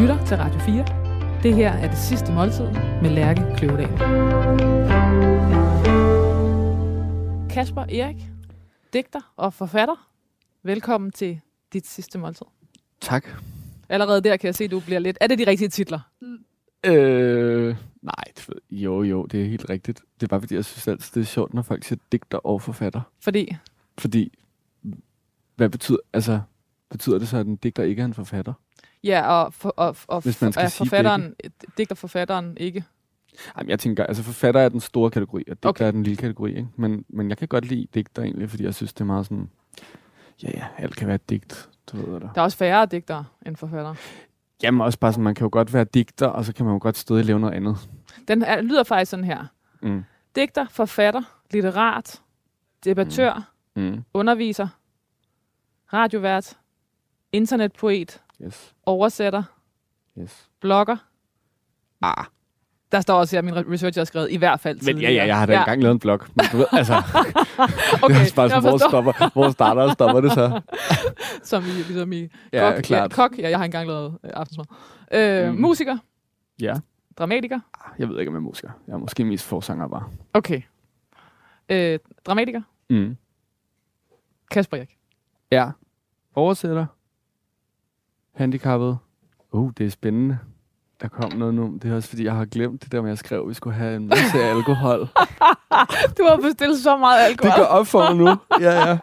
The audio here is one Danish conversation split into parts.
lytter til Radio 4. Det her er det sidste måltid med Lærke Kløvedal. Kasper Erik, digter og forfatter. Velkommen til dit sidste måltid. Tak. Allerede der kan jeg se, at du bliver lidt... Er det de rigtige titler? Øh, nej, jo, jo, det er helt rigtigt. Det er bare fordi, jeg synes altid, det er sjovt, når folk siger digter og forfatter. Fordi, Fordi, hvad betyder, altså, betyder det så, at en digter ikke er en forfatter? Ja, og, for, og, og Hvis man skal er forfatteren, digter forfatteren ikke. Jamen, jeg tænker, altså forfatter er den store kategori, og digter Okay. er den lille kategori, ikke? Men, men jeg kan godt lide digter egentlig, fordi jeg synes, det er meget sådan, ja, ja, alt kan være et digt, du ved der. Der er også færre digtere end forfattere. Jamen også bare sådan, man kan jo godt være digter, og så kan man jo godt stadig lave noget andet. Den er, lyder faktisk sådan her. Mm. Digter, forfatter, litterat, debattør, mm. Mm. underviser, radiovært, internetpoet, Yes, oversætter, yes. blogger. Ah, Der står også her, min research har skrevet, i hvert fald men ja, ja, jeg har da ja. engang lavet en blog. Men du ved, altså, Okay, det er bare sådan, hvor, stopper, hvor starter og stopper det så? Som i, ligesom i Ja, kok. klart. Ja, kok. Ja, jeg har engang lavet øh, aftensmad. Øh, Mm. mm. Musiker, Ja, dramatiker. jeg ved ikke, om jeg er musiker. Jeg er måske mest forsanger bare. Okay. Øh, dramatiker, Mm. Kasper Erik. Ja. Oversætter. Handicappet. Uh, det er spændende. Der kom noget nu. Det er også fordi, jeg har glemt det der med, at jeg skrev, at vi skulle have en masse alkohol. Du har bestilt så meget alkohol. Det går op for mig nu. Ja, ja.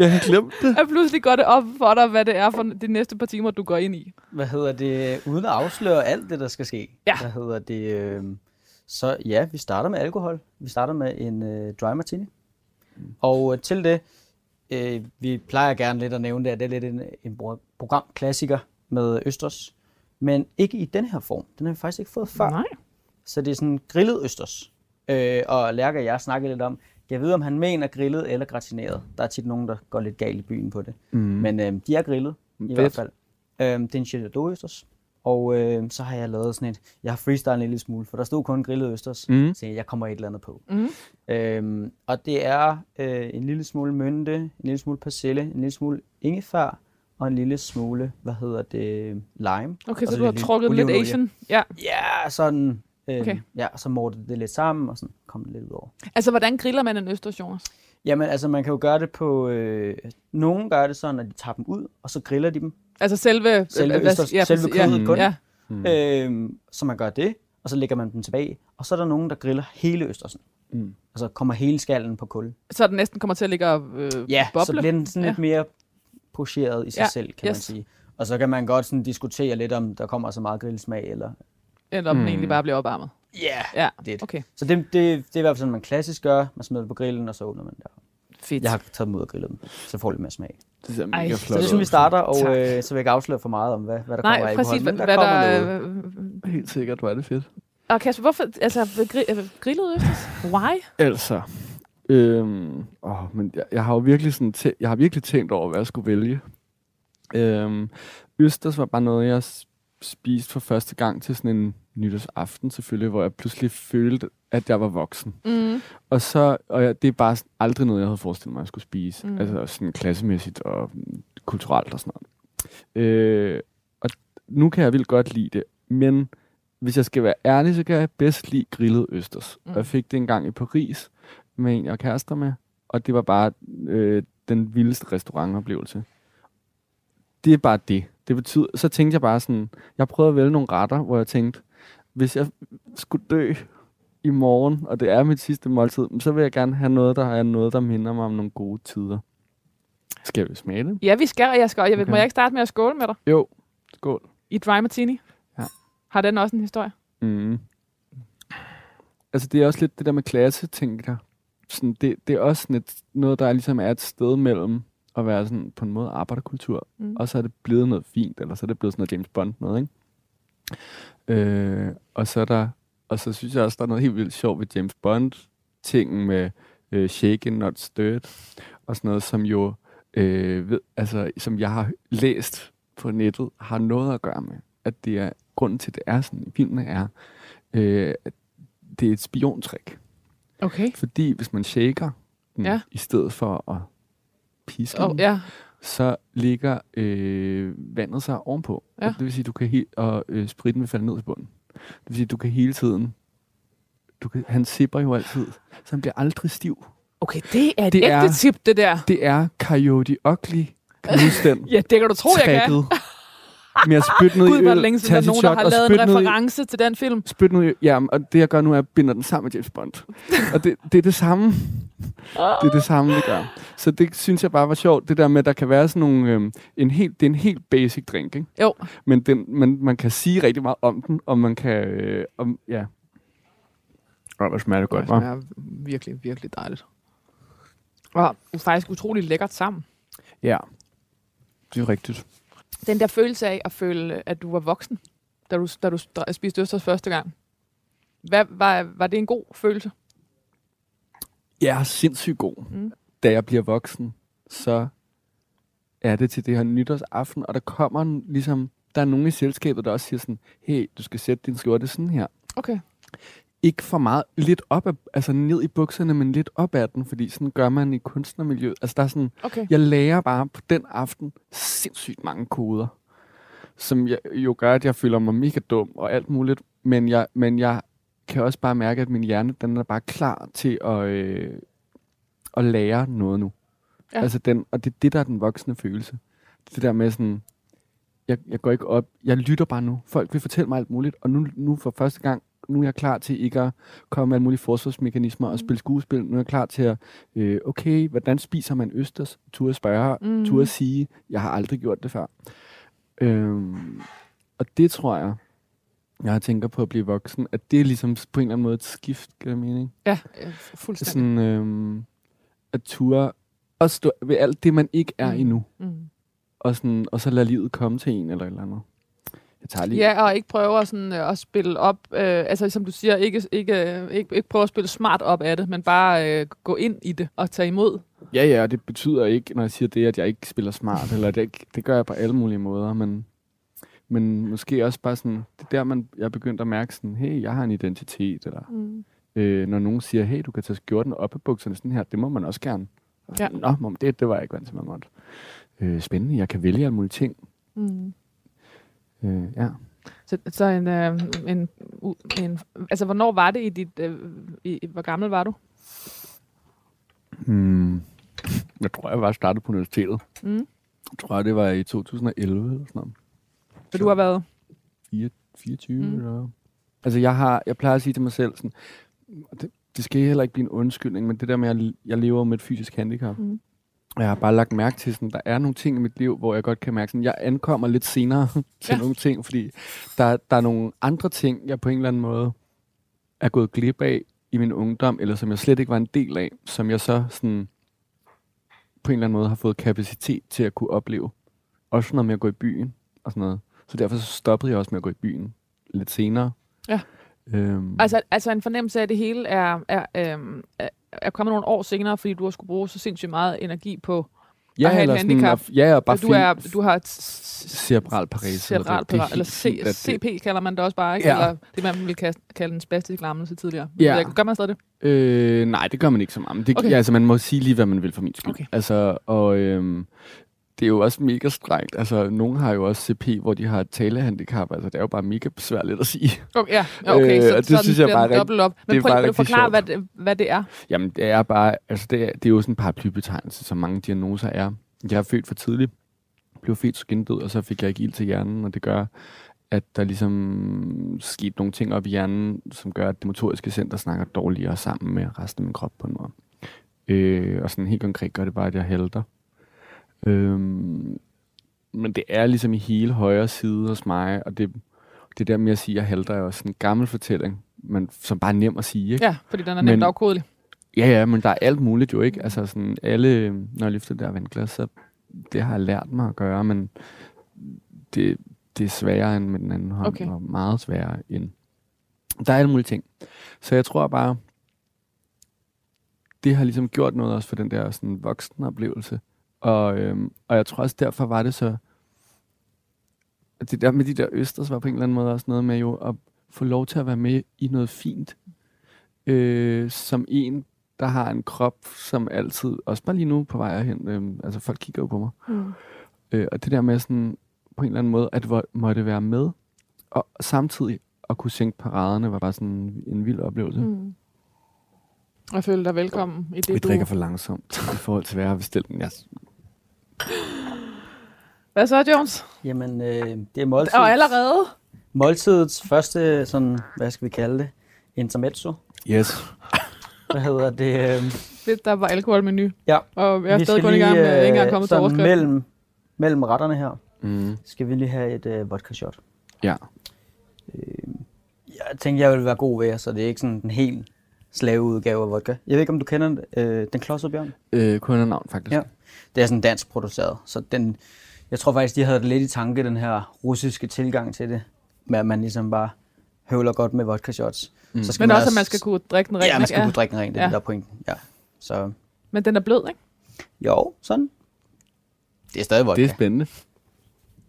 Jeg har glemt det. Og pludselig går det op for dig, hvad det er for de næste par timer, du går ind i. Hvad hedder det? Uden at afsløre alt det, der skal ske. Ja. Hvad hedder det? Øh, så ja, vi starter med alkohol. Vi starter med en øh, dry martini. Og øh, til det, øh, vi plejer gerne lidt at nævne det, at det er lidt en, en pro- programklassiker med Østers. Men ikke i den her form. Den har vi faktisk ikke fået før. Nej. Så det er sådan grillet østers. Øh, og Lærke og jeg snakkede lidt om, jeg ved om han mener grillet eller gratineret. Der er tit nogen, der går lidt galt i byen på det. Mm. Men øh, de er grillet, i Fedt. hvert fald. Øh, det er en Chili østers. Og øh, så har jeg lavet sådan et, jeg har freestylet en lille smule, for der stod kun grillet østers. Mm. Så jeg kommer et eller andet på. Mm. Øhm, og det er øh, en lille smule mynte, en lille smule persille, en lille smule ingefær og en lille smule, hvad hedder det, lime. Okay, Og så du har lidt trukket lidt. Asian. Ja. Ja, sådan. Øhm, Okay. Ja, så morte det lidt sammen, og sådan kom det lidt ud over. Altså, hvordan griller man en østers, Jonas? Jamen, altså, man kan jo gøre det på... Øh, nogen gør det sådan, at de tager dem ud, og så griller de dem. Altså selve... Selve øh, østers- ja, selve præcis, ja, kødet kun. Ja. Mm. Øhm, så man gør det, og så lægger man dem tilbage. Og så er der nogen, der griller hele østersen. Mm. Altså kommer hele skallen på kul. Så den næsten kommer til at ligge og øh, Ja, boble. så bliver den sådan Ja. lidt mere pocheret i sig Ja, selv, kan man yes. sige. Og så kan man godt sådan diskutere lidt, om der kommer så meget grillsmag, eller... Eller om den Mm. egentlig bare bliver opvarmet. Ja, yeah, Ja, det. okay. Så det, det, det er i hvert fald sådan, man klassisk gør. Man smider det på grillen, og så åbner man det. Fedt. Jeg har taget dem ud og grillet dem, så får det mere smag. Det Ej, mega så Så flot det ud. synes vi starter, og Tak. øh, så vil jeg ikke afsløre for meget om, hvad, hvad der Nej, kommer af præcis. men Hvad, der hvad kommer der... noget. Øh, Helt sikkert, er det fedt. og Kasper, hvorfor... Altså, gri- øh, grillet østers? Why? Altså, øhm, åh, men jeg, jeg har jo virkelig, sådan tæ- jeg har virkelig tænkt over, hvad jeg skulle vælge. Øhm, Østers var bare noget, jeg s- spiste for første gang til sådan en nytårsaften selvfølgelig, hvor jeg pludselig følte, at jeg var voksen. Mm. Og så, og jeg, det er bare aldrig noget, jeg havde forestillet mig, at jeg skulle spise. Mm. Altså sådan klassemæssigt og kulturelt og sådan noget. Øh, og nu kan jeg vildt godt lide det, men hvis jeg skal være ærlig, så kan jeg bedst lide grillet østers. Mm. Og jeg fik det engang i Paris med en, jeg er kærester med, og det var bare øh, den vildeste restaurantoplevelse. Det er bare det. Det betyder, så tænkte jeg bare sådan, jeg prøvede at vælge nogle retter, hvor jeg tænkte, hvis jeg skulle dø i morgen, og det er mit sidste måltid, så vil jeg gerne have noget, der er noget, der minder mig om nogle gode tider. Skal vi smage det? Ja, vi skal, og jeg skal. Jeg ved, Okay. Må jeg ikke starte med at skåle med dig? Jo. Skål. I Dry Martini? Ja. Har den også en historie? Mm. Altså, det er også lidt det der med klasse, tænker jeg. Sådan, det, det er også sådan et, noget, der ligesom er et sted mellem at være sådan på en måde arbejderkultur, Mm. og så er det blevet noget fint, eller så er det blevet sådan noget James Bond noget, ikke? Øh, og så er der, og så synes jeg også, der er noget helt vildt sjovt ved James Bond, tingen med øh, shaken, not stirred, og sådan noget, som jo, øh, ved, altså, som jeg har læst på nettet, har noget at gøre med, at det er, grunden til, at det er sådan i filmene, er, øh, at det er et spiontrik. Okay. Fordi hvis man shaker den, Ja. i stedet for at piske Oh, ja. så ligger øh, vandet sig ovenpå. Ja. Og det vil sige, du kan he- og øh, spritten vil falde ned til bunden. Det vil sige, du kan hele tiden... Du kan, han sipper jo altid, så han bliver aldrig stiv. Okay, det er et Det ægte er- tip, det der. Det er Coyote Ugly. Den? Ja, det kan du tro, jeg kan. Med at spytte ned Gud, i øl, det længe siden, der er nogen, der har og lavet en ned i- reference til den film. Spyt nu, i- ja, og det jeg gør nu er, at jeg binder den sammen med James Bond. Og det, det er det samme. Det er det samme, det gør. Så det synes jeg bare var sjovt, det der med, at der kan være sådan nogle, øhm, en helt, det er en helt basic drink, ikke? Jo, Men den, man, man kan sige rigtig meget om den, og man kan, øh, om, ja. Og hvor smager det godt, det hva'? smager virkelig, virkelig dejligt. Og det er faktisk utrolig lækkert sammen. Ja, det er rigtigt. Den der følelse af at føle, at du var voksen, da du, da du spiste østers første gang. Hvad, var, var det en god følelse? Jeg er sindssygt god. Mm. Da jeg bliver voksen, så er det til det her nytårsaften, og der kommer en, ligesom, der er nogen i selskabet, der også siger sådan, hey, du skal sætte din skjorte sådan her. Okay. Ikke for meget, lidt op af, altså ned i bukserne, men lidt op ad den, fordi sådan gør man i kunstnermiljøet. Altså der er sådan, Okay. jeg lærer bare på den aften sindssygt mange koder, som jeg, jo gør, at jeg føler mig mega dum og alt muligt, men jeg, men jeg kan også bare mærke, at min hjerne, den er bare klar til at, øh, at lære noget nu. Ja. Altså den, og det er det, der er den voksne følelse. Det der med sådan, jeg, jeg går ikke op, jeg lytter bare nu. Folk vil fortælle mig alt muligt, og nu, nu for første gang, nu er jeg klar til ikke at komme med alle mulige forsvarsmekanismer og spille skuespil. Nu er jeg klar til at, øh, okay, hvordan spiser man østers? Turde spørge, Mm. mm. turde sige, jeg har aldrig gjort det før. Øhm, og det tror jeg, jeg tænker på at blive voksen, at det er ligesom på en eller anden måde et skift, giver det mening? Ja, øh, fuldstændig. Sådan, øhm, at ture og stå ved alt det, man ikke er Mm. endnu, Mm. og, sådan, og så lade livet komme til en eller et eller andet. Jeg tager lige... Ja, og ikke prøve at, sådan, øh, at spille op, øh, altså som du siger, ikke, ikke, øh, ikke, ikke prøve at spille smart op af det, men bare øh, gå ind i det og tage imod. Ja, ja, og det betyder ikke, når jeg siger det, at jeg ikke spiller smart, eller det, det gør jeg på alle mulige måder, men, men måske også bare sådan, det er der, man, jeg er begyndt at mærke sådan, hey, jeg har en identitet, eller Mm. øh, når nogen siger, hey, du kan tage skjorten op af bukserne sådan her, det må man også gerne. Ja. Nå, det, det var jeg ikke vant til, man måtte. Øh, spændende, jeg kan vælge alle mulige ting. Mm. Øh, ja. Så, så en, øh, en, en, altså hvornår var det i dit, øh, i, hvor gammel var du? Hmm. Jeg tror, jeg var startet på universitetet. Mm. Jeg tror, det var i 2011 eller sådan noget. Så du har været, 4, 24 Mm. mm. eller... Altså, jeg, har, jeg plejer at sige til mig selv sådan, det, det skal heller ikke blive en undskyldning, men det der med, at jeg, jeg lever med et fysisk handicap. Mm. Jeg har bare lagt mærke til, sådan, der er nogle ting i mit liv, hvor jeg godt kan mærke, sådan, jeg ankommer lidt senere til ja. nogle ting, fordi der, der er nogle andre ting, jeg på en eller anden måde er gået glip af i min ungdom, eller som jeg slet ikke var en del af, som jeg så sådan, på en eller anden måde har fået kapacitet til at kunne opleve. Også noget med at gå i byen og sådan noget. Så derfor så stoppede jeg også med at gå i byen lidt senere. Ja. Øhm, altså, altså en fornemmelse af, at det hele er, er, øh, er, er kommet nogle år senere, fordi du har skulle bruge så sindssygt meget energi på, ja, at have et sådan, handicap. at- ja, og bare du, er, du har et cerebral parese. cerebral er eller C, CP kalder man det også bare, ikke? Ja. Eller det, man ville kalde, en spastisk lammelse tidligere. Ja. Gør man stadig det? Øh, nej, det gør man ikke så meget. Men det, okay. ja, altså, man må sige lige, hvad man vil for min skyld. Okay. Altså, og øhm, det er jo også mega strengt. Altså, nogen har jo også CP, hvor de har et talehandicap. Altså, det er jo bare mega besværligt at sige. Okay, ja, okay. Øh, så, og det så synes jeg bare dobbelt op. Men prøv lige at forklare, hvad det, hvad det er. Jamen, det er bare, altså, det er, det er jo sådan en paraplybetegnelse, som mange diagnoser er. Jeg er født for tidligt, blev født skindød, og så fik jeg ikke ild til hjernen, og det gør, at der ligesom skete nogle ting op i hjernen, som gør, at det motoriske center snakker dårligere sammen med resten af min krop på en måde. Øh, og sådan helt konkret gør det bare, at jeg halter. Øhm, men det er ligesom i hele højre side hos mig, og det, det der med at sige, at jeg halter, er også sådan en gammel fortælling, men som bare er nem at sige. Ikke? Ja, fordi den er nemt afkodelig. Ja, ja, men der er alt muligt jo ikke. Altså sådan alle, når jeg løfter det der vandglas, så det har jeg lært mig at gøre, men det, det er sværere end med den anden hånd, Okay. og meget sværere end... Der er alle mulige ting. Så jeg tror bare, det har ligesom gjort noget også for den der sådan voksenoplevelse. Og, øhm, og jeg tror også, derfor var det så... Det der med de der østers var på en eller anden måde også noget med jo at få lov til at være med i noget fint, øh, som en der har en krop, som altid, også bare lige nu på vej hen, øh, altså folk kigger jo på mig. Mm. Øh, og det der med sådan, på en eller anden måde, at hvor, måtte være med, og samtidig at kunne sænke paraderne, var bare sådan en vild oplevelse. Mm. Jeg føler dig velkommen i det, Vi du... drikker for langsomt i forhold til, hvad jeg har bestilt. Jeg, Hvad så, Jones? Jamen, øh, det er måltid. Og allerede? måltidets første, sådan, hvad skal vi kalde det, intermezzo. yes. Hvad hedder det? Øh, Det, der var alkoholmenu. ja, Og jeg er vi stadig kun i gang med, lige, ikke øh, engang kommet til sådan overskriften. mellem, mellem retterne her, Mm. skal vi lige have et øh, vodka shot. Ja. Jeg tænkte, jeg ville være god ved jer, så det er ikke sådan en helt slaveudgave af vodka. Jeg ved ikke, om du kender øh, Den Klodsede Bjørn? Øh, kun en navn, faktisk. Ja. Det er sådan dansk produceret, så den, jeg tror faktisk, de havde det lidt i tanke, den her russiske tilgang til det, med at man ligesom bare høvler godt med vodka shots. Mm. Så skal Men man også, at man skal kunne drikke den rent. Ja, man skal ikke? kunne drikke den rent, det er Ja. der er pointen. Ja. Så Men den er blød, ikke? jo, sådan. Det er stadig vodka. Det er spændende.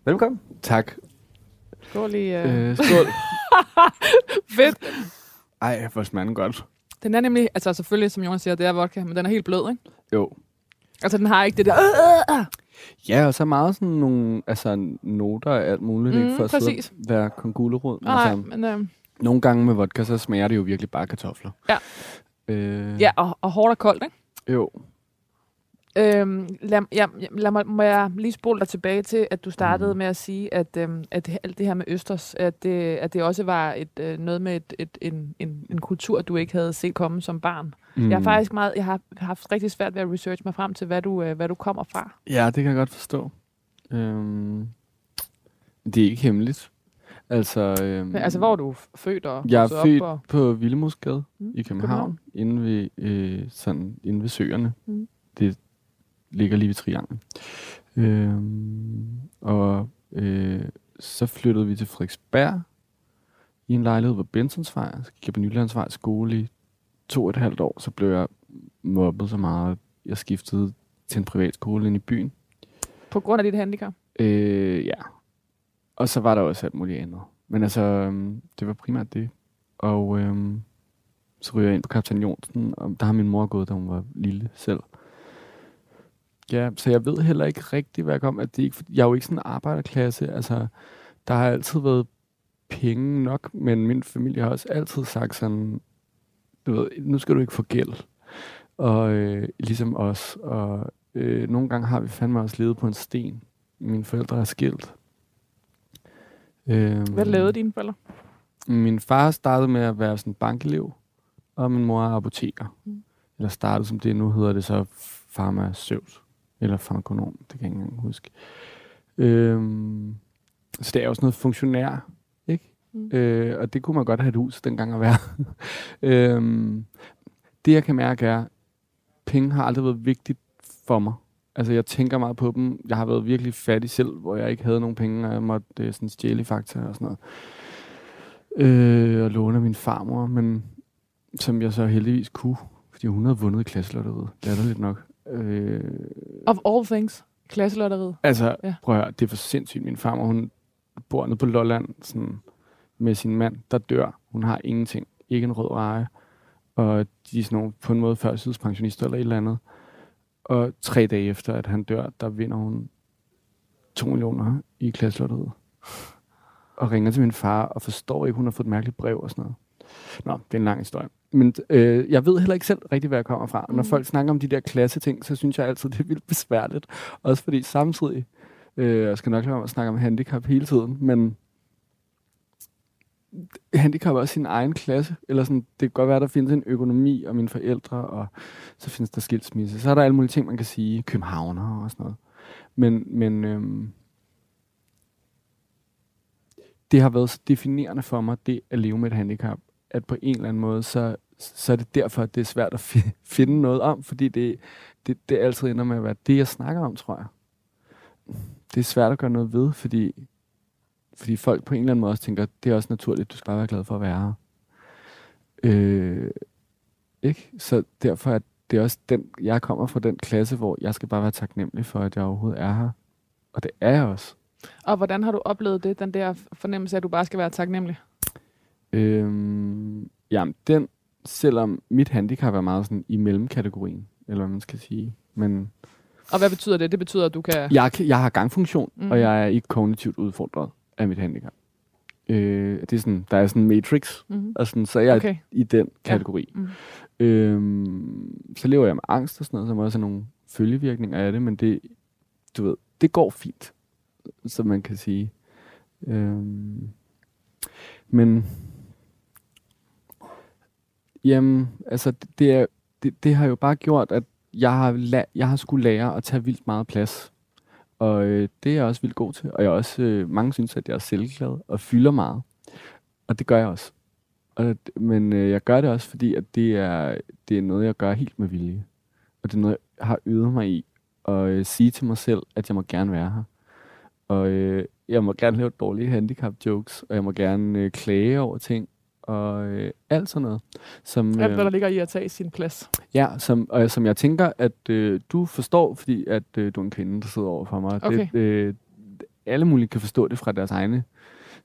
Velkommen. Tak. Skål lige. Øh. Øh, skål. Fedt. Ej, hvor smager den godt. Den er nemlig, altså selvfølgelig, som Jonas siger, det er vodka, men den er helt blød, ikke? Jo. Altså, den har ikke det der... Øh, øh, øh. Ja, og så meget sådan nogle altså, noter af alt muligt, Mm, ikke? For at sidde præcis. og være kongulerod. Nej, Altså, men... Øh, nogle gange med vodka, så smager det jo virkelig bare kartofler. Ja. Øh, ja, og, og hårdt og koldt, ikke? Jo. Øhm, lad, ja, lad mig, må jeg lige spole dig tilbage til, at du startede Mhm. med at sige, at, øhm, at det, alt det her med Østers, at det, at det også var et, øh, noget med et, et, en, en, en kultur, du ikke havde set komme som barn. Mm. Jeg har faktisk meget, jeg har haft rigtig svært ved at researche mig frem til, hvad du, øh, hvad du kommer fra. Ja, det kan jeg godt forstå. Øhm, det er ikke hemmeligt. Altså, øhm, Men, altså, hvor er du født og Jeg er født op? Og, på Villemusgade Mm, i København, inde ved, øh, sådan, inde ved søerne. Mm. Det ligger lige ved Triangel. Øhm, og øh, så flyttede vi til Frederiksberg i en lejlighed på Bensonsvej. Så gik jeg på Nylandsvej skole i to og et halvt år. Så blev jeg mobbet så meget, jeg skiftede til en privatskole inde i byen. på grund af dit handicap? Øh, ja. Og så var der også alt muligt andet. Men altså, øhm, det var primært det. Og øhm, så ryger jeg ind på Kaptajn Jonsen, og der har min mor gået, da hun var lille selv. Ja, så jeg ved heller ikke rigtigt, hvad jeg kom. At det ikke, jeg er jo ikke sådan en arbejderklasse. Altså, der har altid været penge nok, men min familie har også altid sagt sådan, du ved, nu skal du ikke få gæld. Og øh, ligesom os. Og øh, nogle gange har vi fandme også levet på en sten. Mine forældre er skilt. Øhm, Hvad lavede dine forældre? Min far startede med at være sådan bankelev, og min mor er apoteker. Mm. Eller startede som det, nu hedder det så farmaceut. Eller farmakonom, det kan jeg ikke engang huske. Øhm, så det er jo sådan noget funktionær, ikke? Mm. Øh, og det kunne man godt have et hus dengang at være. øhm, det jeg kan mærke er, penge har aldrig været vigtigt for mig. Altså jeg tænker meget på dem. Jeg har været virkelig fattig selv, hvor jeg ikke havde nogen penge, og jeg måtte øh, sådan stjæle i fakta og sådan noget øh, og låne af min farmor, men som jeg så heldigvis kunne, fordi hun havde vundet i klasselotteriet. Latterligt nok. Øh, Of all things. Klasselotteriet. altså, Ja. prøv at høre, det er for sindssygt. Min farmor, hun bor nede på Lolland sådan, med sin mand, der dør. Hun har ingenting. Ikke en rød reje. Og de er sådan nogle, på en måde førtidspensionister eller et eller andet. Og tre dage efter, at han dør, der vinder hun 2 millioner i klasselotteriet. Og ringer til min far og forstår ikke, hun har fået et mærkeligt brev og sådan noget. Nå, det er en lang historie. Men øh, jeg ved heller ikke selv rigtig, hvad jeg kommer fra. Mm. Når folk snakker om de der klasseting, så synes jeg altid, det er vildt besværligt. Også fordi samtidig, øh, jeg skal nok lade være at snakke om handicap hele tiden, men handicap er også sin egen klasse. Eller sådan, det kan godt være, der findes en økonomi og mine forældre, og så findes der skilsmisse. Så er der alle mulige ting, man kan sige. Københavner og sådan noget. Men, men øhm, det har været så definerende for mig, det at leve med et handicap, at på en eller anden måde, så, så er det derfor, at det er svært at fi- finde noget om, fordi det, det, det altid ender med at være det, jeg snakker om, tror jeg. Det er svært at gøre noget ved, fordi, fordi folk på en eller anden måde også tænker, det er også naturligt, du skal bare være glad for at være her. Øh, ikke? Så derfor er det også den, jeg kommer fra den klasse, hvor jeg skal bare være taknemmelig for, at jeg overhovedet er her. Og det er jeg også. Og hvordan har du oplevet det, den der fornemmelse at du bare skal være taknemmelig? Øhm, jamen, den selvom mit handicap er meget sådan i mellemkategorien, eller hvad man skal sige. Men Og hvad betyder det? Det betyder, at du kan... jeg, jeg har gangfunktion, Mhm. mm. og jeg er ikke kognitivt udfordret af mit handicap. Øh, det er sådan, der er sådan en matrix, Mm-hmm. og sådan, så jeg er Okay. i den kategori. Mm. Øhm, så lever jeg med angst og sådan noget, som også er nogle følgevirkninger af det, men det, du ved, det går fint, som man kan sige. Øhm, men, jamen, altså, det, er, det, det har jo bare gjort, at jeg har, la- jeg har skulle lære at tage vildt meget plads. Og øh, det er jeg også vildt god til. Og jeg er også, øh, mange synes, at jeg er selvglad og fylder meget. Og det gør jeg også. Og, men øh, jeg gør det også, fordi at det er, det er noget, jeg gør helt med vilje. Og det er noget, jeg har øvet mig i. at øh, sige til mig selv, at jeg må gerne være her. Og øh, jeg må gerne lave dårlige handicap jokes, og jeg må gerne øh, klage over ting, og øh, alt sådan noget. Som, Alt, hvad øh, der ligger i at tage sin plads. Ja, som, og som jeg tænker, at øh, du forstår, fordi at øh, du er en kvinde, der sidder over for mig. Okay. Det, øh, alle mulige kan forstå det fra deres egne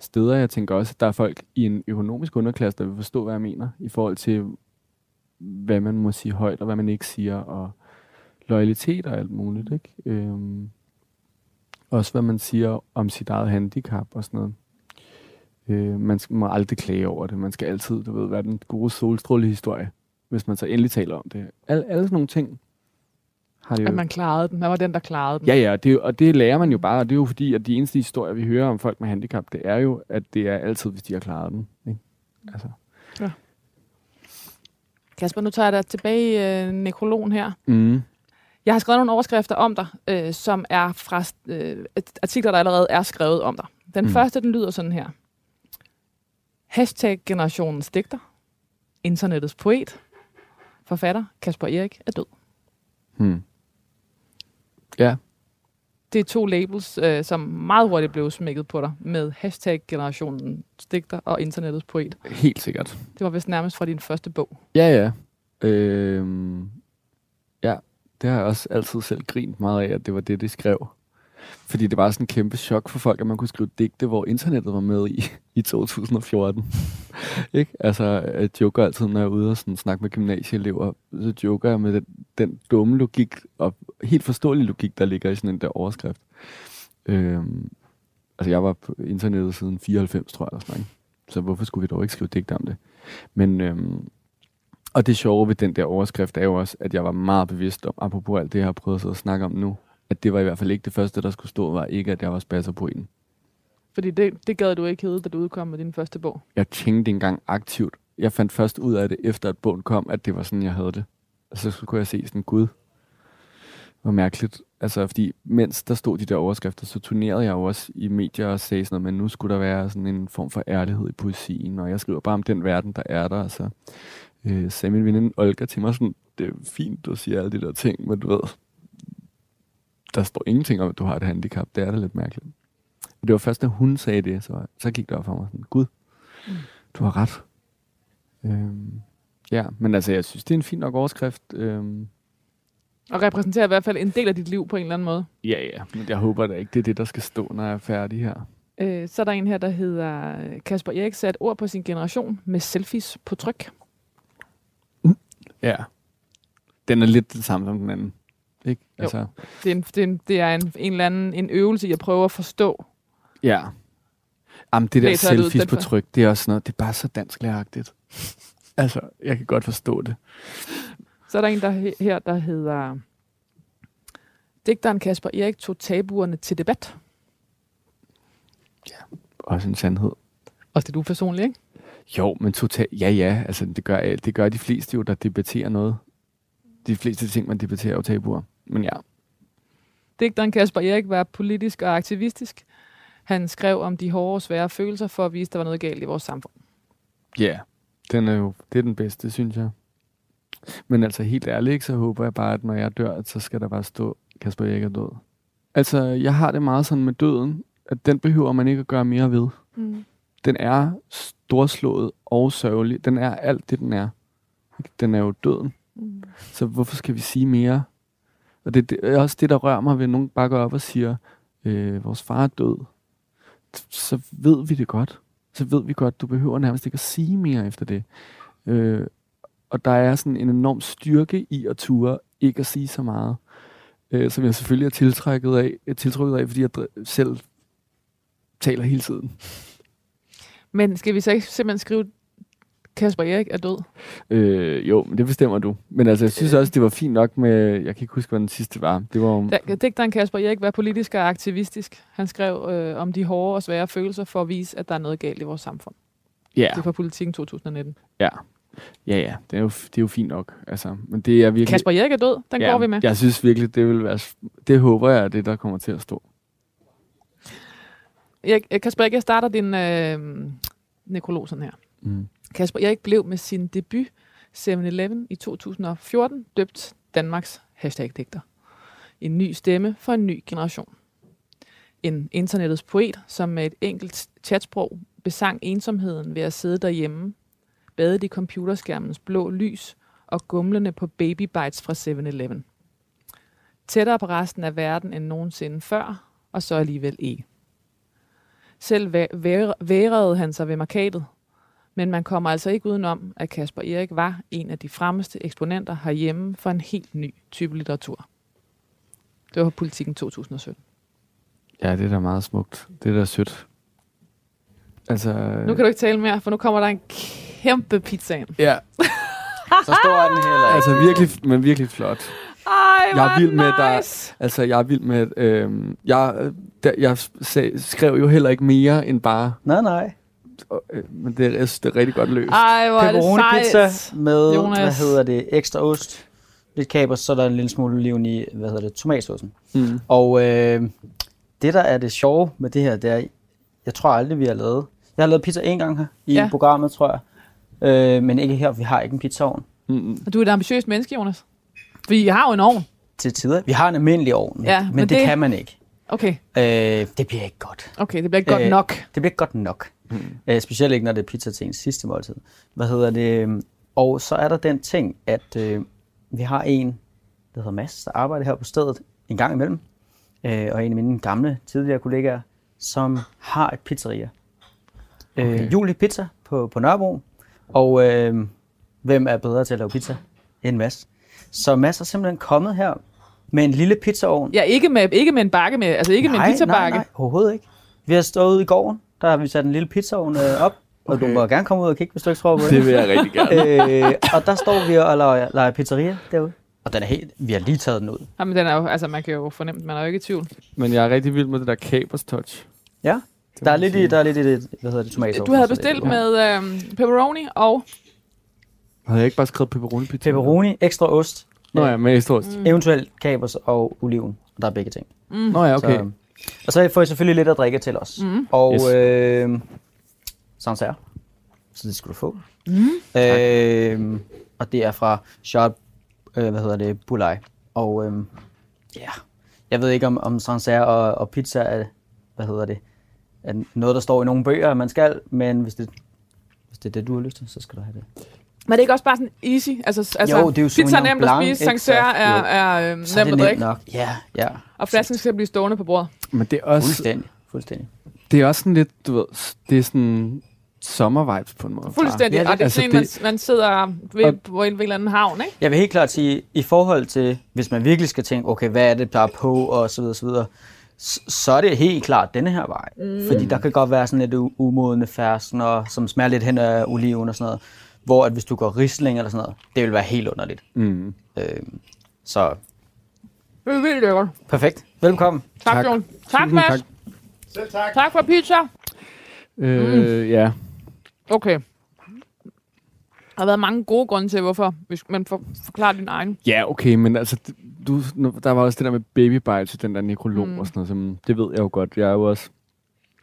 steder. Jeg tænker også, at der er folk i en økonomisk underklasse, der vil forstå, hvad jeg mener, i forhold til, hvad man må sige højt, og hvad man ikke siger, og loyalitet og alt muligt. Ikke? Øhm, også hvad man siger om sit eget handicap og sådan noget. Øh, man skal, må aldrig klage over det. Man skal altid, du ved, være den gode solstrålehistorie, hvis man så endelig taler om det. Al, alle sådan nogle ting har det jo... At man klarede den. Man var den, der klarede den. Ja, ja, det, og det lærer man jo bare, og det er jo fordi, at de eneste historier, vi hører om folk med handicap, det er jo, at det er altid, hvis de har klaret den. Ikke? Altså. Kasper, nu tager jeg dig tilbage i øh, nekrologen her. Mm. Jeg har skrevet nogle overskrifter om dig, øh, som er fra øh, artikler, der allerede er skrevet om dig. Den mm. første, den lyder sådan her. Hashtag generationens digter. Internettets poet. Forfatter Kasper Erik er død. Hmm. Ja, Det er to labels, øh, som meget hurtigt blev smækket på dig med hashtag generationens digter og internettets poet. helt sikkert. Det var vist nærmest fra din første bog. Ja, ja. Øhm, ja, det har jeg også altid selv grint meget af, at det var det, de skrev. Fordi det var sådan en kæmpe chok for folk, at man kunne skrive digte, hvor internettet var med i, i 2014. ikke? Altså, jeg joker altid, når jeg er ude og sådan snakke med gymnasieelever, så joker jeg med den, den dumme logik, og helt forståelig logik, der ligger i sådan en der overskrift. Øhm, altså, jeg var på internettet siden 94, tror jeg, eller sådan, ikke? så hvorfor skulle vi dog ikke skrive digte om det? Men, øhm, og det sjove ved den der overskrift er jo også, at jeg var meget bevidst om, apropos alt det, jeg har prøvet at sidde og snakke om nu, at det var i hvert fald ikke det første, der skulle stå, var ikke, at jeg var spasser på en. Fordi det, det gad du ikke hedde, da du udkom med din første bog. Jeg tænkte engang aktivt. Jeg fandt først ud af det, efter at bogen kom, at det var sådan, jeg havde det. Og så kunne jeg se sådan, gud, hvor mærkeligt. Altså, fordi mens der stod de der overskrifter, så turnerede jeg jo også i medier og sagde sådan noget, men nu skulle der være sådan en form for ærlighed i poesien, og jeg skriver bare om den verden, der er der. Og så øh, sagde min veninde Olga til mig sådan, det er fint, du siger alle de der ting, men du ved, der står ingenting om, at du har et handicap. Det er da lidt mærkeligt. Men det var først, da hun sagde det, så, så gik det op for mig sådan, gud, Mm. du har ret. Øhm, ja, men altså, jeg synes, det er en fin nok overskrift. Øhm, Og repræsenterer i hvert fald en del af dit liv på en eller anden måde. ja, ja, men jeg håber da ikke, det er det, der skal stå, når jeg er færdig her. Øh, så er der en her, der hedder Kasper Erik sat ord på sin generation med selfies på tryk. Ja. Den er lidt det samme som den anden. Ikke? Jo. Altså, Det er, en, det er, en, det er en, en eller anden en øvelse i at prøve at forstå. ja. Jamen, det der Læser jeg selfies på tryk, det er også noget, det er bare så dansk læragtigt. altså, jeg kan godt forstå det. Så er der en der he- her, der hedder Digteren Kasper Erik tog tabuerne til debat. Også en sandhed. Også det du personligt, ikke? Jo, men total, ja, ja, altså det gør, det gør de fleste jo, der debatterer noget. De fleste ting, man debatterer, er jo tabuer. Men ja, Digteren Kasper Erik var politisk og aktivistisk. Han skrev om de hårde og svære følelser for at vise, at der var noget galt i vores samfund. ja, yeah. den er jo, det er den bedste, synes jeg. Men altså helt ærligt, så håber jeg bare, at når jeg dør, at så skal der bare stå, Kasper Erik er død. Altså, jeg har det meget sådan med døden, at den behøver man ikke at gøre mere ved. Mm. Den er storslået og sørgelig. Den er alt det, den er. Den er jo døden. Mm. Så hvorfor skal vi sige mere? Og det, det er også det, der rører mig, ved nogen bare går op og siger, øh, vores far er død. Så ved vi det godt. Så ved vi godt, du behøver nærmest ikke at sige mere efter det. Øh, og der er sådan en enorm styrke i at ture ikke at sige så meget, øh, som jeg selvfølgelig er tiltrækket af, tiltrykket af, fordi jeg dr- selv taler hele tiden. Men skal vi så ikke simpelthen skrive, Kasper Erik er død? Øh, jo, men det bestemmer du. Men altså, jeg synes også, det var fint nok med... Jeg kan ikke huske, hvad den sidste var. Det var om... Da, digteren Kasper Erik var politisk og aktivistisk. Han skrev øh, om de hårde og svære følelser for at vise, at der er noget galt i vores samfund. Ja, Det er fra Politiken 2019. ja. Ja, ja, det er jo, det er jo fint nok. Altså, men det er virkelig... Kasper Erik er død, den ja, går vi med. Jeg synes virkelig, det vil være... Det håber jeg er det, der kommer til at stå. Øh, Kasper Erik, jeg starter din øh, nekrolog sådan her. Mm. Kasper Erik blev med sin debut 7-Eleven i 2014 døbt Danmarks hashtag-digter. En ny stemme for en ny generation. En internettets poet, som med et enkelt chatsprog besang ensomheden ved at sidde derhjemme, badet i computerskærmens blå lys og gumlende på baby bites fra 7-Eleven. Tættere på resten af verden end nogensinde før, og så alligevel ikke. Selv væ- væ- værede han sig ved markadet, men man kommer altså ikke udenom, at Kasper Erik var en af de fremmeste eksponenter herhjemme for en helt ny type litteratur. Det var Politiken 2017. Ja, det er da meget smukt. Det er da sødt. Altså... Nu kan du ikke tale mere, for nu kommer der en kæmpe pizza ind. Ja, Så stor er den heller altså virkelig, men virkelig flot. Ej, Jeg er vild med, at der- nice. Altså, jeg er vild med... Øh, jeg, øh, der, jeg sag, skrev jo heller ikke mere end bare... Nej, nej. Øh, men det, jeg synes, det er rigtig godt løst. Ej, hvor er det Pepperoni pizza sejt. med, Jonas. hvad hedder det, ekstra ost, lidt kapers, så er der en lille smule oliven i, hvad hedder det, tomatsaucen. Mm. Og øh, det, der er det sjove med det her, det er, jeg tror aldrig, vi har lavet. Jeg har lavet pizza en gang her i Ja. programmet, tror jeg. Øh, men ikke her, vi har ikke en pizzaovn Mm. Og Du er et ambitiøst menneske, Jonas. Vi har jo en ovn. til tider. Vi har en almindelig ovn, Ja, men, men men det, det- kan man ikke. Okay, Øh, det bliver ikke godt. okay, det bliver ikke godt Øh, nok. Det bliver ikke godt nok. Mm. Øh, specielt ikke, når det er pizza til en sidste måltid. Hvad hedder det? Og så er der den ting, at øh, vi har en, der hedder Mads, der arbejder her på stedet en gang imellem. Øh, og en af mine gamle, tidligere kollegaer, som har et pizzeria. Okay. Okay. Øh, Julie Pizza på, på Nørrebro. Og øh, hvem er bedre til at lave pizza end Mads? Så Mads er simpelthen kommet her med en lille pizzaovn. Ja, ikke med, ikke med en bakke med, altså ikke med en pizzabakke. Nej, nej, overhovedet ikke. Vi har stået ude i gården, der har vi sat en lille pizzaovn øh, op, og Okay. du må gerne komme ud og kigge, hvis du ikke tror på det. Det vil jeg rigtig gerne. øh, og der står vi og leger, leger pizzeria derude. Og den er helt, vi har lige taget den ud. Jamen, den er jo, altså man kan jo fornemme, man er jo ikke i tvivl. Men jeg er rigtig vild med det der kapers touch. Ja, Det der er lidt i, der er lidt i det, hvad hedder det, tomatsauce. Du havde bestilt med øhm, pepperoni og Havde jeg ikke bare skrevet pepperoni pizza? Pepperoni, ekstra ost, Nå ja, med ekstra ost. Mm. eventuelt kapers og oliven. Der er begge ting. Nå ja, okay. Så, og så får I selvfølgelig lidt at drikke til os. Mm. Og Yes. øh, Sancerre. Så det skal du få. Mm. Øh, og det er fra Charles, øh, hvad hedder det, Bulai. Og øh, ja, jeg ved ikke om, om Sancerre og, og pizza er, hvad hedder det, er noget, der står i nogle bøger, at man skal, men hvis det, hvis det er det, du har lyst til, så skal du have det. Men er det ikke også bare sådan easy? Altså, altså Jo, det er jo pizza er Sauvignon nemt at Blanc, spise, ikke? Sancerre er, er øhm, er nemt at drikke, nok. Ja, ja. og flasken skal blive stående på bordet. Men det er også, Fuldstændig. Fuldstændig. det er også sådan lidt, du ved, det er sådan sommervibes på en måde. Fuldstændig. Ja, det- og det er altså sådan en, man, man sidder ved, Og- på en, en eller anden havn, ikke? Jeg vil helt klart sige, i forhold til, hvis man virkelig skal tænke, okay, hvad er det, der er på, og så videre, så videre, så er det helt klart denne her vej. Mm. Fordi der kan godt være sådan lidt u- umodne ferskener, som smager lidt hen af oliven og sådan noget. Hvor at hvis du går risling eller sådan noget, det vil være helt underligt. Mm. Øh, så Det er vildt lækkert. perfekt. Velkommen. Tak, Tak. Jon. Tak, Mads. tak. Selv tak. Tak for pizza. Øh, ja. Okay. Der har været mange gode grunde til, hvorfor. Hvis man får forklare din egen. Ja, okay, men altså, du, der var også det der med baby bites, den der nekrolog Mm. mm. og sådan noget, som, det ved jeg jo godt. Jeg er jo også...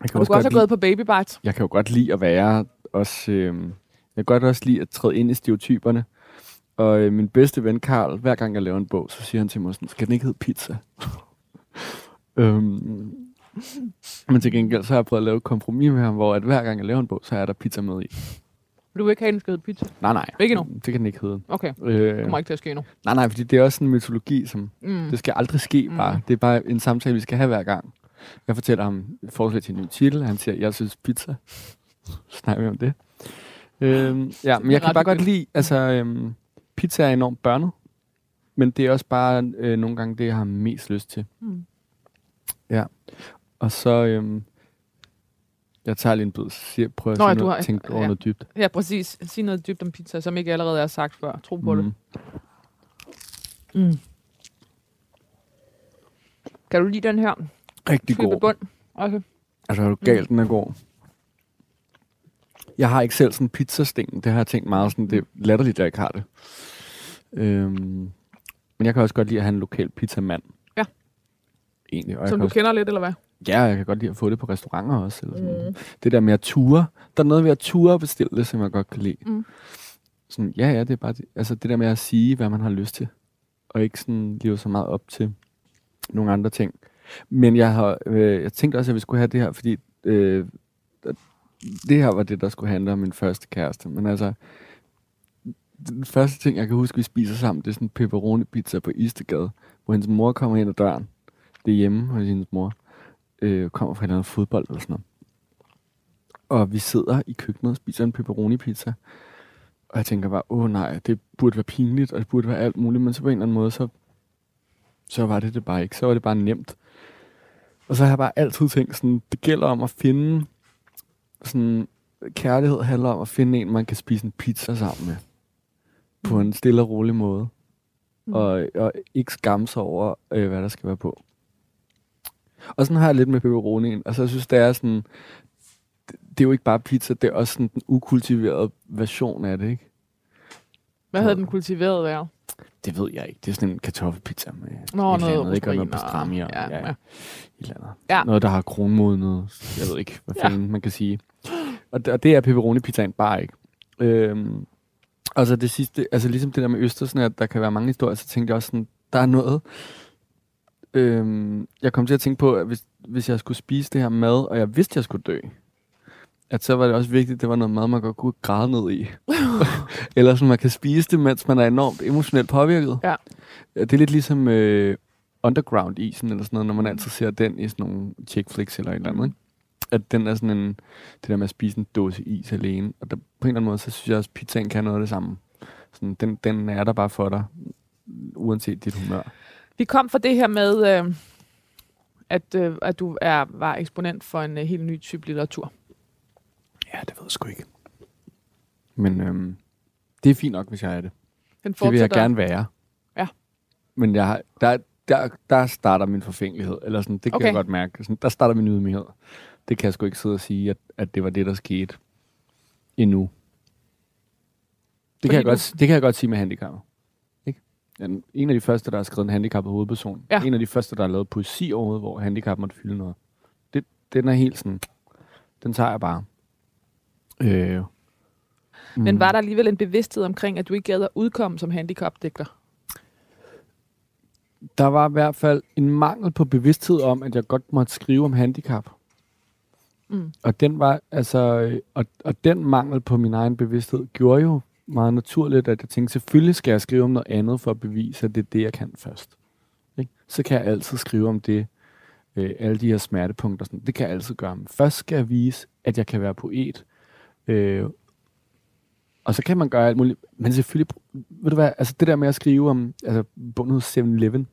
Jeg kan, Du også også have lide, gået på baby bites. jeg kan jo godt lide at være også... Øh, jeg kan godt også lide at træde ind i stereotyperne. Og øh, min bedste ven, Karl, hver gang jeg laver en bog, så siger han til mig sådan, skal den ikke hedde pizza? øhm, men til gengæld, så har jeg prøvet at lave et kompromis med ham, hvor at hver gang jeg laver en bog, så er der pizza med i. Du vil ikke have, den skal hedde pizza. Nej, nej. Ikke endnu? Det kan den ikke hedde. Okay, Øh, det kommer ikke til at ske nu. nej, nej, fordi det er også en mytologi, som Mm. det skal aldrig ske Mm. bare. Det er bare en samtale, vi skal have hver gang. Jeg fortæller ham forslag til en ny titel. Han siger, jeg synes pizza. Så snakker vi om det. Øhm, ja, men jeg kan bare godt lide, altså, øhm, pizza er enormt børnet, men det er også bare øh, nogle gange det, jeg har mest lyst til. Mm. Ja, og så, øhm, jeg tager lige en bid, siger, prøver Nå, at har- tænke over ja. noget dybt. Ja, præcis. Sig noget dybt om pizza, som ikke allerede er sagt før. Tro på mm. det. Mm. Kan du lide den her? Rigtig Type god. bund. Okay. Altså, er du galt, den er god. Jeg har ikke selv sådan en pizzasting. Det har jeg tænkt meget sådan, det er latterligt, at jeg ikke har det. Øhm, men jeg kan også godt lide at have en lokal pizzamand. Ja. Egentlig. Og Som du også, kender lidt, eller hvad? ja, jeg kan godt lide at få det på restauranter også. Eller sådan. Mm. Det der med at ture. Der er noget ved at ture og bestille det, som jeg godt kan lide. Mm. Sådan, ja, ja, det er bare det. Altså det der med at sige, hvad man har lyst til. Og ikke sådan leve så meget op til nogle andre ting. Men jeg har, øh, jeg tænkte også, at vi skulle have det her, fordi øh, det her var det, der skulle handle om min første kæreste. Men altså, den første ting, jeg kan huske, vi spiser sammen, det er sådan en pepperoni pizza på Istegade, hvor hendes mor kommer ind ad døren. Det er hjemme hos hendes mor. Øh, kommer fra en eller anden fodbold eller sådan noget. Og vi sidder i køkkenet og spiser en pepperoni pizza. Og jeg tænker bare, åh nej, det burde være pinligt, og det burde være alt muligt. Men så på en eller anden måde, så, så var det det bare ikke. Så var det bare nemt. Og så har jeg bare altid tænkt sådan, det gælder om at finde sådan, kærlighed handler om at finde en, man kan spise en pizza sammen med. På en stille og rolig måde. Mm. Og, og ikke skamme sig over, øh, hvad der skal være på. Og sådan har jeg lidt med pepperonien. Altså jeg synes, det er sådan, det, det er jo ikke bare pizza, det er også sådan den ukultiverede version af det, ikke? Hvad havde den kultiveret været? Det ved jeg ikke. Det er sådan en kartoffelpizza med Nå, et noget andet, ikke? Og noget pastrami og ja, ja, ja. ja. Et eller. Ja. Noget, der har kronmodnet. Jeg ved ikke, hvad Ja. fanden man kan sige. Og det, og det er pepperoni-pizzaen bare ikke. Øhm, og så det sidste, altså ligesom det der med Østersen, at der kan være mange historier, så tænkte jeg også sådan, der er noget, øhm, jeg kom til at tænke på, at hvis, hvis jeg skulle spise det her mad, og jeg vidste, jeg skulle dø, at så var det også vigtigt, at det var noget mad, man godt kunne græde ned i. Eller sådan, man kan spise det, mens man er enormt emotionelt påvirket. Ja. Det er lidt ligesom øh, Underground-isen, eller sådan noget, når man altid ser den i sådan nogle chick flicks eller et eller andet. Ikke? At den er sådan en, det der med at spise en dåse is alene. Og der, på en eller anden måde, så synes jeg også, at pizzaen kan noget af det samme. Sådan, den, den er der bare for dig, uanset dit humør. Vi kom fra det her med, øh, at, øh, at du er, var eksponent for en øh, helt ny type litteratur. Ja, det ved jeg sgu ikke. Men øhm, det er fint nok, hvis jeg er det. Den Det vil jeg gerne være. Ja. Men jeg har, der, der, der starter min forfængelighed. Eller sådan, det kan Okay. jeg godt mærke. Sådan, der starter min ydmyghed. Det kan jeg sgu ikke sidde og sige, at, at det var det, der skete endnu. Det kan, jeg godt, det kan jeg godt sige med handicap. Ikke? En, en af de første, der har skrevet en handicappet hovedperson. Ja. En af de første, der har lavet poesi overhovedet, hvor handicap måtte fylde noget. Det, den er helt sådan... Den tager jeg bare. Øh, Men var der alligevel en bevidsthed omkring, at du ikke gad at udkomme som handicapdigter? der var i hvert fald en mangel på bevidsthed om, at jeg godt måtte skrive om handicap. Mm. Og den var altså, og, og den mangel på min egen bevidsthed gjorde jo meget naturligt, at jeg tænkte, selvfølgelig skal jeg skrive om noget andet for at bevise, at det er det, jeg kan først. Ikke? Så kan jeg altid skrive om det, øh, alle de her smertepunkter. Sådan. Det kan jeg altid gøre. Men først skal jeg vise, at jeg kan være poet. Øh, og så kan man gøre alt muligt. Men selvfølgelig, ved du hvad, altså det der med at skrive om, altså bundet hos 7-Eleven,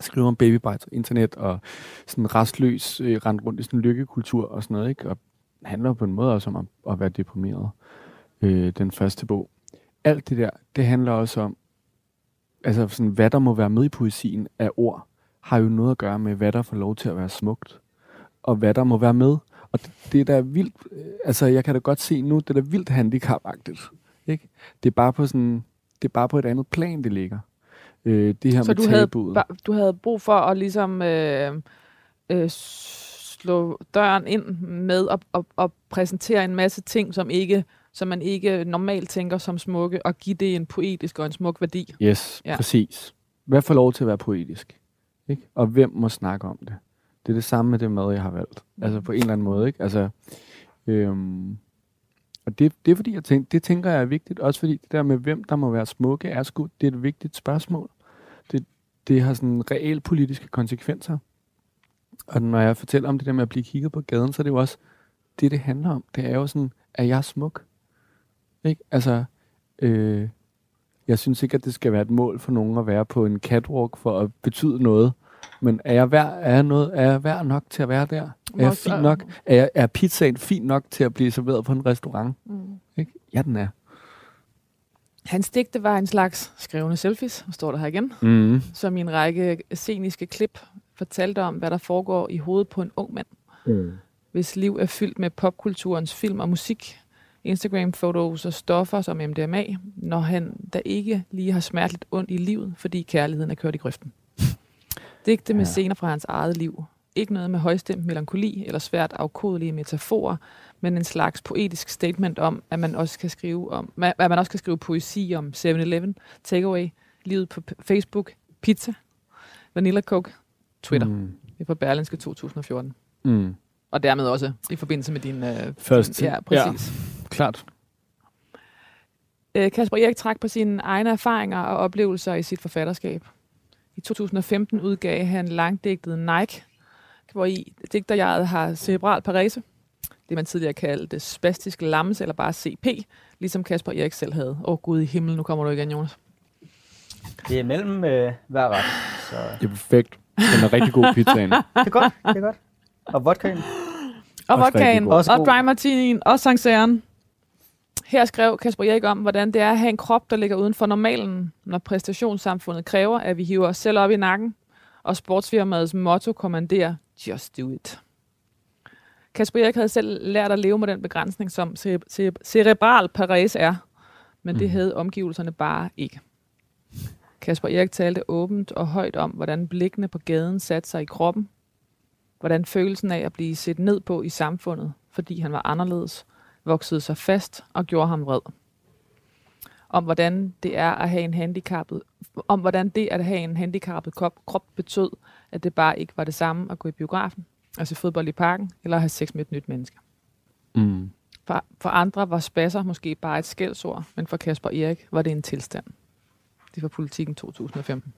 skrive om babybites og internet og sådan restløs øh, rende rundt i sådan en lykkekultur og sådan noget, ikke? Og handler på en måde også om at, at være deprimeret. Øh, den første bog. Alt det der, det handler også om, altså sådan, hvad der må være med i poesien af ord, har jo noget at gøre med, hvad der får lov til at være smukt, og hvad der må være med. Og det, det er da vildt, øh, altså jeg kan da godt se nu, det er da vildt handicapagtigt. Ikke? Det er bare på sådan, det er bare på et andet plan, det ligger. Øh, det her Så med du havde, tabuet. ba- du havde brug for at ligesom øh, øh, slå døren ind med at, at, at præsentere en masse ting, som ikke som man ikke normalt tænker som smukke, og give det en poetisk og en smuk værdi. Yes, Ja. ja. præcis. Hvad får lov til at være poetisk? Ikke? Og hvem må snakke om det? Det er det samme med det mad, jeg har valgt. Altså på en eller anden måde. Ikke? Altså, øhm, og det, det er fordi, jeg tænker, det tænker jeg er vigtigt. Også fordi det der med, hvem der må være smukke, er sgu, det er et vigtigt spørgsmål. Det, det har sådan reelle politiske konsekvenser. Og når jeg fortæller om det der med at blive kigget på gaden, så er det jo også det, det handler om. Det er jo sådan, er jeg smuk? Ikke? Altså, øh, jeg synes ikke, at det skal være et mål for nogen at være på en catwalk for at betyde noget. Men er jeg værd, er jeg noget, er jeg værd nok til at være der? Er jeg fin nok? Er, jeg, er pizzaen fin nok til at blive serveret på en restaurant? Mm. Ikke? Ja, den er. Hans digte var en slags skrevne selfies, står der her igen, Mm. som i en række sceniske klip fortalte om, hvad der foregår i hovedet på en ung mand, Mm. hvis liv er fyldt med popkulturens film og musik, Instagram-fotos og stoffer som MDMA, når han da ikke lige har smerteligt ondt i livet, fordi kærligheden er kørt i grøften. Digte med Ja. scener fra hans eget liv. Ikke noget med højstemt melankoli eller svært afkodelige metaforer, men en slags poetisk statement om, at man også kan skrive om, at man også kan skrive poesi om 7-Eleven, takeaway, livet på Facebook, pizza, Vanilla Coke, Twitter. Mm. Det er fra Berlinske 2014. Mm. Og dermed også i forbindelse med din... Øh, Første. Ja, præcis. Klart. Øh, Kasper Erik trak på sine egne erfaringer og oplevelser i sit forfatterskab. I 2015 udgav han langdigtet Nike, hvor i digterjeget har cerebral parese, det man tidligere kaldte spastisk lammelse, eller bare CP, ligesom Kasper Erik selv havde. Åh oh, gud i himlen, nu kommer du igen, Jonas. Det er mellem øh, hver ret. Så Det er perfekt. Den er rigtig god pizzaen. det er godt, det er godt. Og vodkaen. Og vodkaen, og god. dry martinien, og Sancerren. Her skrev Kasper Erik om, hvordan det er at have en krop, der ligger uden for normalen, når præstationssamfundet kræver, at vi hiver os selv op i nakken, og sportsfirmaets motto kommanderer, just do it. Kasper Erik havde selv lært at leve med den begrænsning, som cere- cere- cerebral parese er, men det Mhm. havde omgivelserne bare ikke. Kasper Erik talte åbent og højt om, hvordan blikkene på gaden satte sig i kroppen, hvordan følelsen af at blive set ned på i samfundet, fordi han var anderledes, voksede sig fast og gjorde ham vred. Om hvordan det er at have en handicappet, om hvordan det at have en handicappet krop, krop betød, at det bare ikke var det samme at gå i biografen, altså fodbold i parken, eller at have sex med et nyt menneske. Mm. For, for andre var spasser måske bare et skældsord, men for Kasper Erik var det en tilstand. Det var politikken 2015.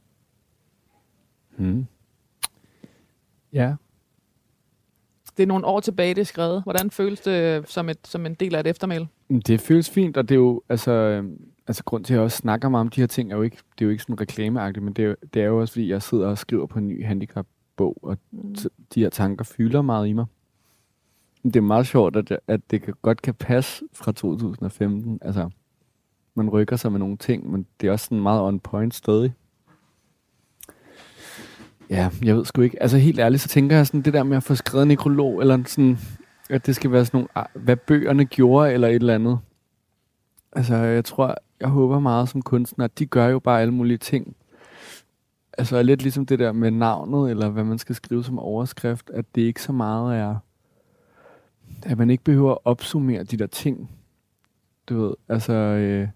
Mm. Ja. Det er nogle år tilbage, det er skrevet. Hvordan føles det som, et, som en del af et eftermæl? Det føles fint, og det er jo, altså, øhm, altså grund til, at jeg også snakker meget om de her ting, er jo ikke, det er jo ikke sådan reklameagtigt, men det er, jo, det er jo også, fordi jeg sidder og skriver på en ny handicapbog, og Mm. de her tanker fylder meget i mig. Det er meget sjovt, at, at det kan, godt kan passe fra 2015. Altså, man rykker sig med nogle ting, men det er også sådan meget on point stadig. Ja, jeg ved sgu ikke. Altså helt ærligt, så tænker jeg sådan det der med at få skrevet en nekrolog, eller sådan, at det skal være sådan nogle, ah, hvad bøgerne gjorde, eller et eller andet. Altså, jeg tror, jeg håber meget som kunstner, at de gør jo bare alle mulige ting. Altså lidt ligesom det der med navnet, eller hvad man skal skrive som overskrift, at det ikke så meget er, at man ikke behøver at opsummere de der ting. Du ved, altså, øh,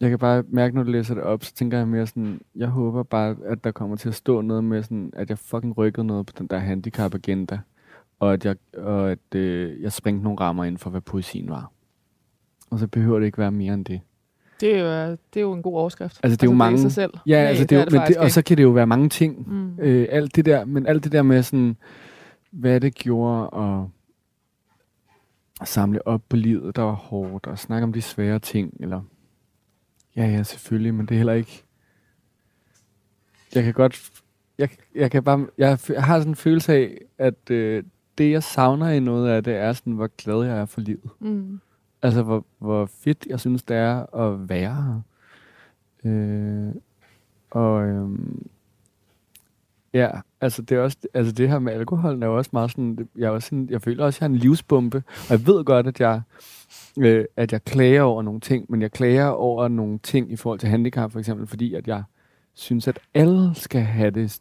jeg kan bare mærke, når du læser det op, så tænker jeg mere sådan, jeg håber bare, at der kommer til at stå noget med sådan, at jeg fucking rykkede noget på den der handicap-agenda, og at jeg, og at, øh, jeg sprængte nogle rammer ind for, hvad poesien var. Og så behøver det ikke være mere end det. Det er jo, det er jo en god overskrift. Altså, det er jo i mange- sig selv. Ja, Nej, altså det, er jo, men det, og så kan det jo være mange ting. Mm. Øh, alt det der, men alt det der med sådan, hvad det gjorde og at samle op på livet, der var hårdt, og snakke om de svære ting, eller ja, ja, selvfølgelig, men det er heller ikke, jeg kan godt, jeg, jeg kan bare, jeg, jeg har sådan en følelse af, at øh, det, jeg savner i noget af det, er sådan, hvor glad jeg er for livet. Mm. Altså, hvor, hvor fedt jeg synes, det er at være her. Øh, og øhm, ja, altså det, er også, altså det her med alkoholen er jo også meget sådan, jeg, er også sådan, jeg føler også, at jeg har en livsbombe, og jeg ved godt, at jeg, øh, at jeg klager over nogle ting, men jeg klager over nogle ting i forhold til handicap for eksempel, fordi at jeg synes, at alle skal have det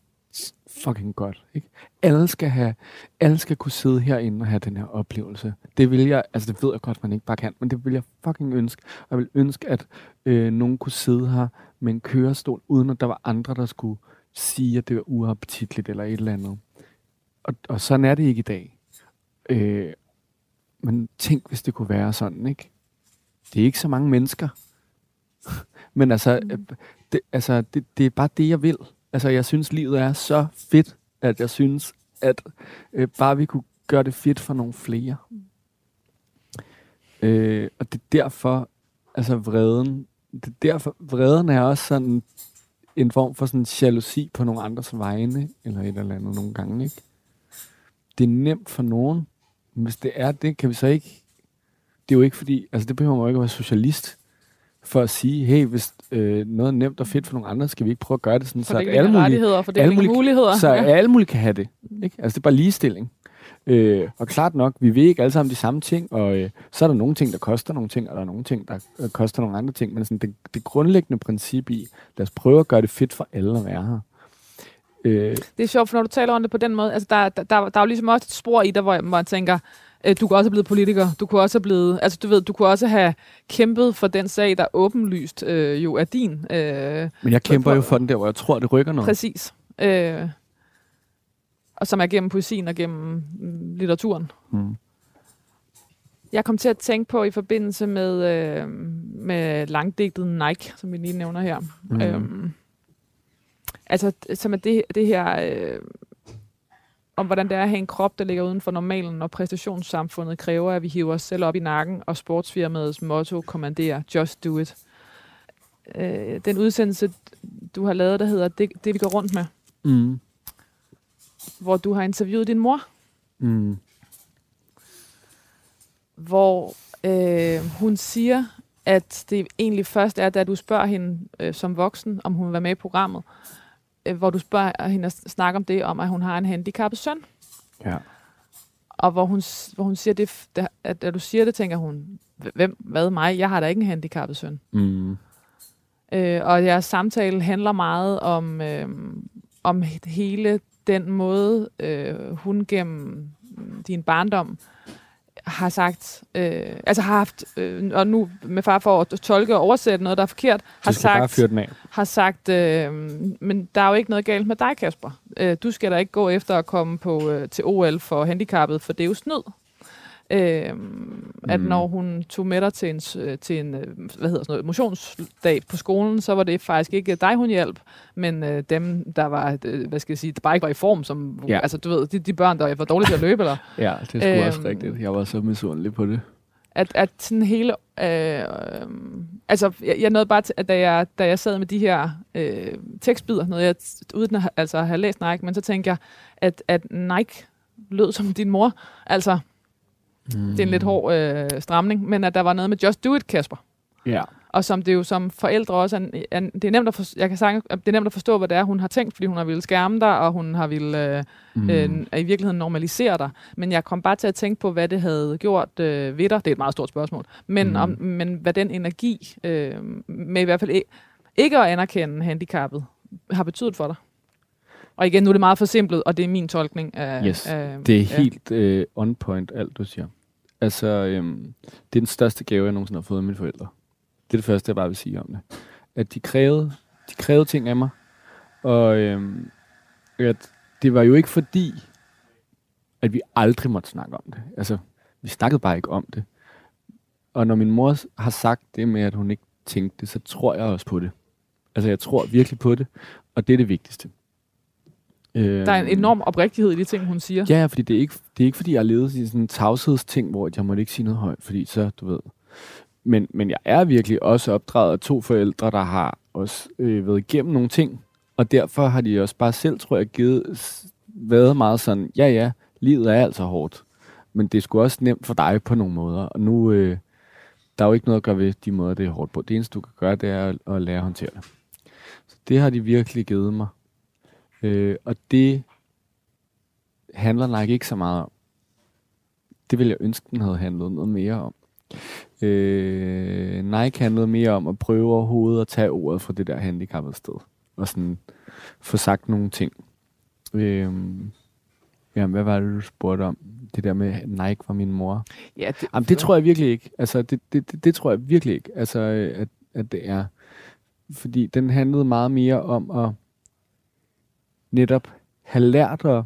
fucking godt. Ikke? Alle skal have, alle skal kunne sidde herinde og have den her oplevelse. Det vil jeg, altså det ved jeg godt, man ikke bare kan, men det vil jeg fucking ønske. Og jeg vil ønske, at øh, nogen kunne sidde her med en kørestol, uden at der var andre, der skulle sige, at det var uappetitligt eller et eller andet. Og, og sådan er det ikke i dag. Øh, men tænk, hvis det kunne være sådan, ikke? Det er ikke så mange mennesker. men altså, øh, det, altså det, det er bare det, jeg vil. Altså, jeg synes, livet er så fedt, at jeg synes, at øh, bare vi kunne gøre det fedt for nogle flere. Øh, og det er derfor, altså vreden, det er derfor, vreden er også sådan en form for sådan jalousi på nogle andres vegne, eller et eller andet nogle gange, ikke? Det er nemt for nogen, men hvis det er det, kan vi så ikke... Det er jo ikke fordi... Altså, det behøver man jo ikke at være socialist for at sige, hey, hvis øh, noget er nemt og fedt for nogle andre, skal vi ikke prøve at gøre det sådan, For så det at alle mulige, for alle mulige- muligheder. så ja. alle mulige kan have det. Ikke? Altså, det er bare ligestilling. Øh, og klart nok, vi ved ikke alle sammen de samme ting, og øh, så er der nogle ting, der koster nogle ting, og der er nogle ting, der øh, koster nogle andre ting. Men sådan, det, det grundlæggende princip i, lad os prøve at gøre det fedt for alle at være her. Øh, Det er sjovt, for når du taler om det på den måde, altså der, der, der, der er jo ligesom også et spor i dig, hvor jeg, hvor jeg tænker, øh, du kunne også have blevet politiker, du kunne også have blevet, altså du ved, du kunne også have kæmpet for den sag, der åbenlyst øh, jo er din. Øh, men jeg kæmper for- jo for den der, hvor jeg tror, det rykker noget. præcis. Øh, og som er gennem poesien og gennem mm, litteraturen. Mm. Jeg kom til at tænke på i forbindelse med, øh, med langdigtet Nike, som vi lige nævner her. Mm. Øhm, altså, som er det, det her... Øh, om hvordan det er at have en krop, der ligger uden for normalen, og præstationssamfundet kræver, at vi hiver os selv op i nakken, og sportsfirmaets motto kommanderer, just do it. Øh, den udsendelse, du har lavet, der hedder Det, det vi går rundt med, Mm. Hvor du har interviewet din mor, Mm. hvor øh, hun siger, at det egentlig først er, da du spørger hende øh, som voksen, om hun vil være med i programmet, øh, hvor du spørger hende at snakke om det, om at hun har en handicappet søn. Ja. Og hvor hun, hvor hun siger det, at da du siger det, tænker hun, hvem, hvad mig? Jeg har da ikke en handicappet søn. Mm. Øh, og jeres samtale handler meget om, øh, om he- hele den måde, øh, hun gennem din barndom har sagt, øh, altså har haft, øh, og nu med far for at tolke og oversætte noget, der er forkert, har sagt, har sagt øh, men der er jo ikke noget galt med dig, Kasper. Øh, du skal da ikke gå efter at komme på øh, til OL for handicappet, for det er jo snyd. Øh, at Mm. når hun tog med dig til en, øh, til en øh, hvad hedder sådan noget, motionsdag på skolen, så var det faktisk ikke dig, hun hjalp, men øh, dem, der var, øh, hvad skal jeg sige, der bare ikke var i form, som, Ja. altså du ved, de, de børn, der var dårlige til at løbe, eller Ja, det er sgu øhm, også Øhm. rigtigt. Jeg var så misundelig på det. at, at sådan hele... Øh, øh, altså, jeg, jeg nåede bare til, at da jeg, da jeg sad med de her øh, tekstbider, noget jeg, uden at altså, have læst Nike, men så tænkte jeg, at, at Nike lød som din mor. Altså, Mm. det er en lidt hård øh, stramning, men at der var noget med Just Do It, Kasper. Ja. Og som det jo som forældre også, er, er, det er nemt at, for, jeg kan sige, det er nemt at forstå, hvad det er, hun har tænkt, fordi hun har ville skærme dig, og hun har ville øh, Mm. øh, i virkeligheden normalisere dig. Men jeg kom bare til at tænke på, hvad det havde gjort øh, ved dig. Det er et meget stort spørgsmål. Men, Mm. mm. om, men hvad den energi, øh, med i hvert fald ikke, ikke at anerkende handicappet, har betydet for dig. Og igen, nu er det meget forsimplet, og det er min tolkning af... Yes. af Det er ja. helt øh, on point, alt du siger. Altså, øhm, det er den største gave, jeg nogensinde har fået af mine forældre. Det er det første, jeg bare vil sige om det. At de krævede, de krævede ting af mig. Og øhm, at det var jo ikke fordi, at vi aldrig måtte snakke om det. Altså, vi snakkede bare ikke om det. Og når min mor har sagt det med, at hun ikke tænkte det, så tror jeg også på det. Altså, jeg tror virkelig på det, og det er det vigtigste. Der er en enorm oprigtighed i de ting, hun siger. Ja, fordi det er ikke, det er ikke fordi, jeg har levet i sådan en tavshedsting, hvor jeg måtte ikke sige noget højt, fordi så, du ved. Men, men jeg er virkelig også opdraget af to forældre, der har også øh, været igennem nogle ting, og derfor har de også bare selv, tror jeg, givet, været meget sådan, ja ja, livet er altså hårdt, men det er sgu også nemt for dig på nogle måder, og nu, øh, der er jo ikke noget at gøre ved de måder, det er hårdt på. Det eneste, du kan gøre, det er at, at lære at håndtere det. Så det har de virkelig givet mig. Øh, og det handler Nike ikke så meget om. Det ville jeg ønske, den havde handlet noget mere om. Øh, Nike handlede mere om at prøve overhovedet at tage ordet fra det der handicappede sted. Og sådan få sagt nogle ting. Øh, ja, hvad var det, du spurgte om? Det der med, at Nike var min mor. Ja, det, Jamen, det tror jeg virkelig ikke. Altså, det, det, det, det tror jeg virkelig ikke, altså, øh, at, at det er. Fordi den handlede meget mere om at netop have lært at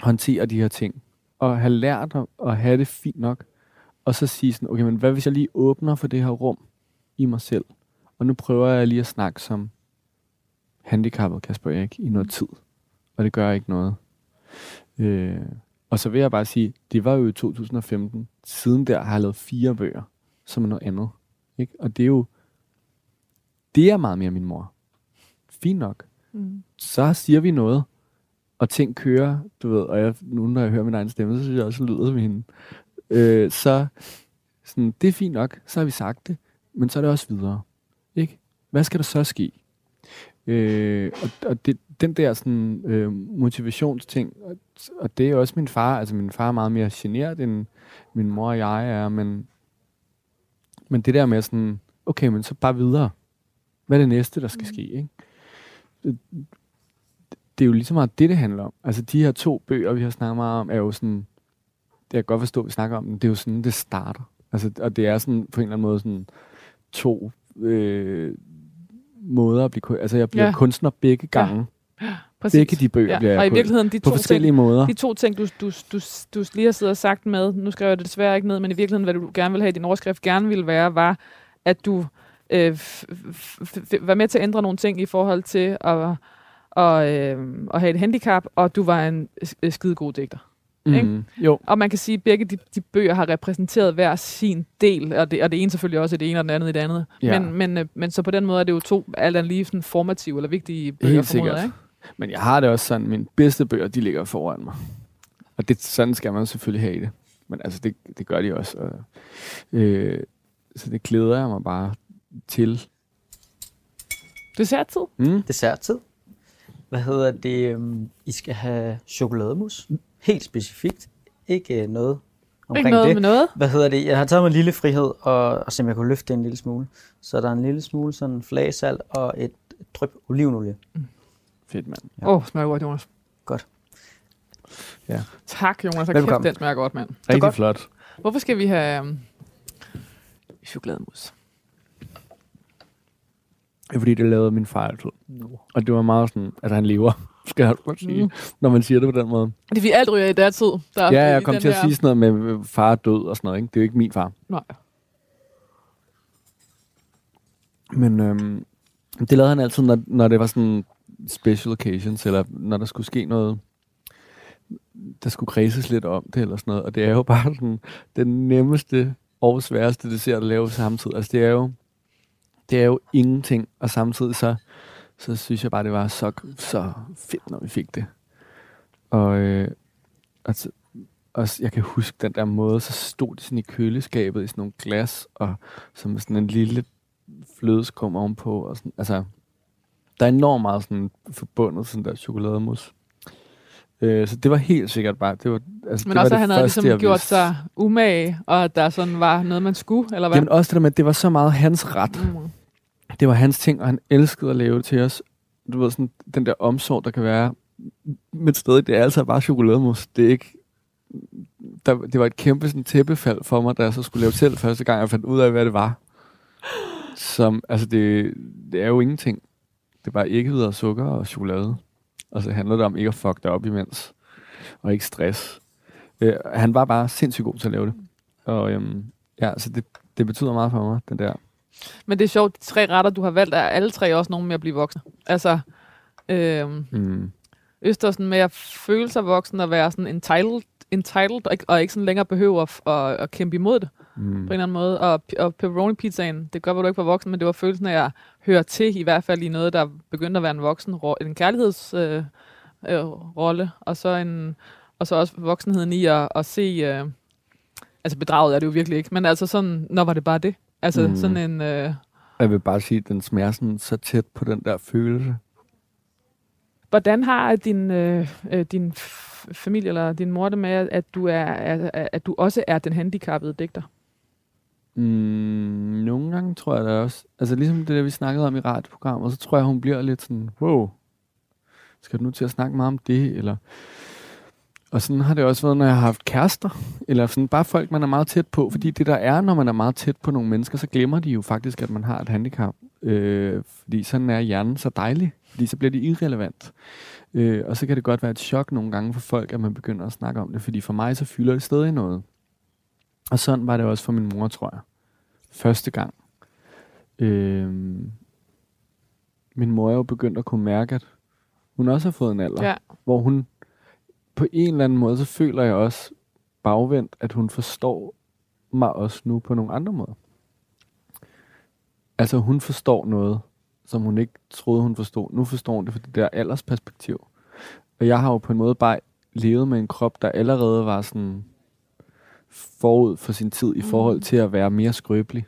håndtere de her ting. Og have lært at, have det fint nok. Og så sige sådan, okay, men hvad hvis jeg lige åbner for det her rum i mig selv? Og nu prøver jeg lige at snakke som handicappet Kasper Erik i noget tid. Og det gør ikke noget. Øh, og så vil jeg bare sige, det var jo i 2015. Siden der har jeg lavet fire bøger. som er noget andet. Ikke? Og det er jo, det er meget mere min mor. Fint nok. Mm. Så siger vi noget, og ting kører, du ved, og jeg, nu når jeg hører min egen stemme, så synes jeg også, lyder som hende. Øh, så sådan, det er fint nok, så har vi sagt det, men så er det også videre. Ikke? Hvad skal der så ske? Øh, og og det, den der sådan, øh, motivationsting, og, og det er også min far, altså min far er meget mere generet, end min mor og jeg er, men, men det der med sådan, okay, men så bare videre. Hvad er det næste, der skal ske? Ikke? Det, er jo lige så meget det, det handler om. Altså de her to bøger, vi har snakket meget om, er jo sådan, det kan jeg godt forstå, at vi snakker om, men det er jo sådan, det starter. Altså, og det er sådan på en eller anden måde sådan to øh, måder at blive Altså jeg bliver Ja. ja. kunstner begge gange. Præcis. Begge de bøger ja. bliver Og i virkeligheden, de på to, forskellige ting, måder. de to ting, du, du, du, du lige har siddet og sagt med, nu skriver jeg det desværre ikke ned, men i virkeligheden, hvad du gerne vil have i din overskrift, gerne ville være, var, at du øh, var med til at ændre nogle ting i forhold til at, og, øh, at have et handicap, og du var en øh, skidegod digter. ikke? Mm, jo, Og man kan sige, at begge de, de bøger har repræsenteret hver sin del, og det, og det ene selvfølgelig også det ene, og det andet i det andet. Ja. Men, men, øh, men så på den måde er det jo to alt andet lige sådan formative eller vigtige bøger, Helt sikkert. ikke? men jeg har det også sådan, mine bedste bøger, de ligger foran mig. Og det, sådan skal man selvfølgelig have det. Men altså, det, det gør de også. Og, øh, så det glæder jeg mig bare til. Desserttid. Mm. Desserttid. Hvad hedder det? øhm, I skal have chokolademus. Helt specifikt. Ikke øh, noget omkring Ikke noget det. med noget. Hvad hedder det? Jeg har taget mig en lille frihed, og, og se om jeg kunne løfte det en lille smule. Så der er en lille smule sådan flagesalt og et dryp olivenolie. Fedt, mand. Åh, ja. oh, smager godt, Jonas. Godt. Ja. Tak, Jonas. Og kæft, den smager godt, mand. Rigtig godt. flot. Hvorfor skal vi have um, chokolademus? Fordi, det lavede min far altid. Og det var meget sådan, at han lever, skal jeg godt sige, mm. når man siger det på den måde. Det er vi alt ryger i datid. Der Ja, jeg kom til at der- sige sådan noget med øh, far død og sådan noget. Ikke? Det er jo ikke min far. Nej. Men øhm, det lavede han altid, når, når det var sådan special occasions, eller når der skulle ske noget, der skulle kredses lidt om det, eller sådan noget. Og det er jo bare sådan den nemmeste og sværeste dessert at lave samtidig. Altså det er jo, det er jo ingenting, og samtidig så, så synes jeg bare, det var så, så fedt, når vi fik det. Og, øh, altså, og jeg kan huske den der måde, så stod det sådan i køleskabet i sådan nogle glas, og som sådan en lille flødeskum ovenpå. Og sådan, altså, der er enormt meget sådan forbundet sådan der chokolademus. Øh, så det var helt sikkert bare, det var, altså, Men det også, var at han havde første, ligesom gjort sig umage, og at der sådan var noget, man skulle, eller hvad? Jamen også det der med, at det var så meget hans ret. Mm. Det var hans ting, og han elskede at lave det til os. Du ved, sådan den der omsorg, der kan være. Men stadig, det er altså bare chokolademus. Det er ikke... Der, det var et kæmpe sådan, tæppefald for mig, da jeg så skulle lave selv første gang, jeg fandt ud af, hvad det var. Som, altså det, det er jo ingenting. Det er bare ikke videre sukker og chokolade. Og så handler det om ikke at fuck det op imens. Og ikke stress. Øh, han var bare sindssygt god til at lave det. Og øhm, ja, så det, det betyder meget for mig, den der Men det er sjovt, de tre retter, du har valgt, er alle tre også nogle med at blive voksne. Altså, øhm, Mm. Østersen med at føle sig voksen og være sådan entitled, entitled og, ikke, og ikke sådan længere behøver at, at, at kæmpe imod det Mm. på en eller anden måde. Og, og pepperoni pizzaen, det gør, at du ikke var voksen, men det var følelsen af at høre til, i hvert fald i noget, der begyndte at være en voksen, en kærlighedsrolle, øh, øh, rolle, og så en og så også voksenheden i at, at se, øh, altså bedraget er det jo virkelig ikke, men altså sådan, når var det bare det? Altså Mm. sådan en, øh, Jeg vil bare sige, at den smager sådan så tæt på den der følelse. hvordan har din, øh, øh, din familie eller din mor det med, at du, er, er, at du også er den handicappede digter? Mm, nogle gange tror jeg da også, altså ligesom det der, vi snakkede om i radioprogrammet, så tror jeg, hun bliver lidt sådan, wow, skal du nu til at snakke meget om det, eller... Og sådan har det også været, når jeg har haft kærester, eller sådan bare folk, man er meget tæt på, fordi det der er, når man er meget tæt på nogle mennesker, så glemmer de jo faktisk, at man har et handicap. Øh, fordi sådan er hjernen så dejlig, fordi så bliver det irrelevant. Øh, og så kan det godt være et chok nogle gange for folk, at man begynder at snakke om det, fordi for mig så fylder det stadig noget. Og sådan var det også for min mor, tror jeg. Første gang. Øh, min mor er jo begyndt at kunne mærke, at hun også har fået en alder, Ja. hvor hun på en eller anden måde, så føler jeg også bagvendt, at hun forstår mig også nu på nogle andre måder. Altså, hun forstår noget, som hun ikke troede, hun forstod. Nu forstår hun det fra det der aldersperspektiv. Og jeg har jo på en måde bare levet med en krop, der allerede var sådan forud for sin tid i forhold til at være mere skrøbelig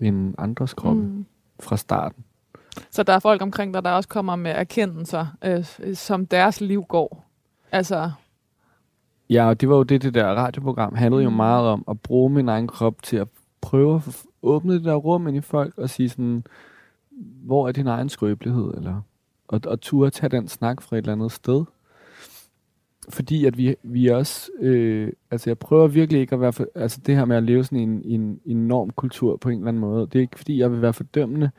end andres kroppe mm. fra starten. Så der er folk omkring dig, der også kommer med erkendelser, øh, som deres liv går. Altså, Ja, og det var jo det, det der radioprogram handlede jo meget om, at bruge min egen krop til at prøve at åbne det der rum ind i folk og sige sådan, hvor er din egen skrøbelighed, eller og, og turde tage den snak fra et eller andet sted. Fordi at vi, vi også, øh, altså jeg prøver virkelig ikke at være, for, altså det her med at leve sådan i en, en, en kultur på en eller anden måde, det er ikke fordi jeg vil være fordømmende.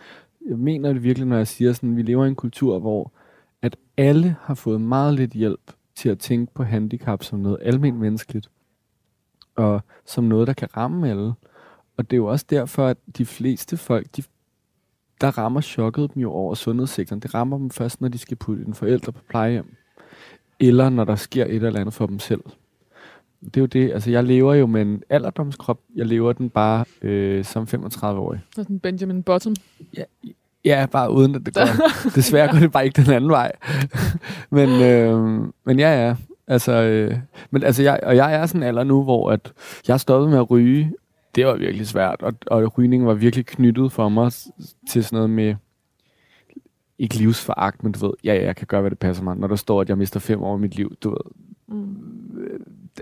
Jeg mener det virkelig, når jeg siger sådan, vi lever i en kultur, hvor at alle har fået meget lidt hjælp til at tænke på handicap som noget almindeligt menneskeligt, og som noget, der kan ramme alle. Og det er jo også derfor, at de fleste folk, de, der rammer chokket dem jo over sundhedssektoren. Det rammer dem først, når de skal putte en forælder på plejehjem. Eller når der sker et eller andet for dem selv. Det er jo det, altså jeg lever jo med en alderdomskrop. Jeg lever den bare øh, som 35-årig. så sådan Benjamin Bottom. Ja, bare uden at det går. Desværre går det bare ikke den anden vej. men, øh, men ja, ja. Altså, øh, men altså, jeg, og jeg er sådan en alder nu, hvor at jeg stoppede med at ryge. Det var virkelig svært, og, og rygningen var virkelig knyttet for mig til sådan noget med, ikke livsforagt, men du ved, ja, ja, jeg kan gøre, hvad det passer mig. Når der står, at jeg mister fem år i mit liv, du ved, Mm.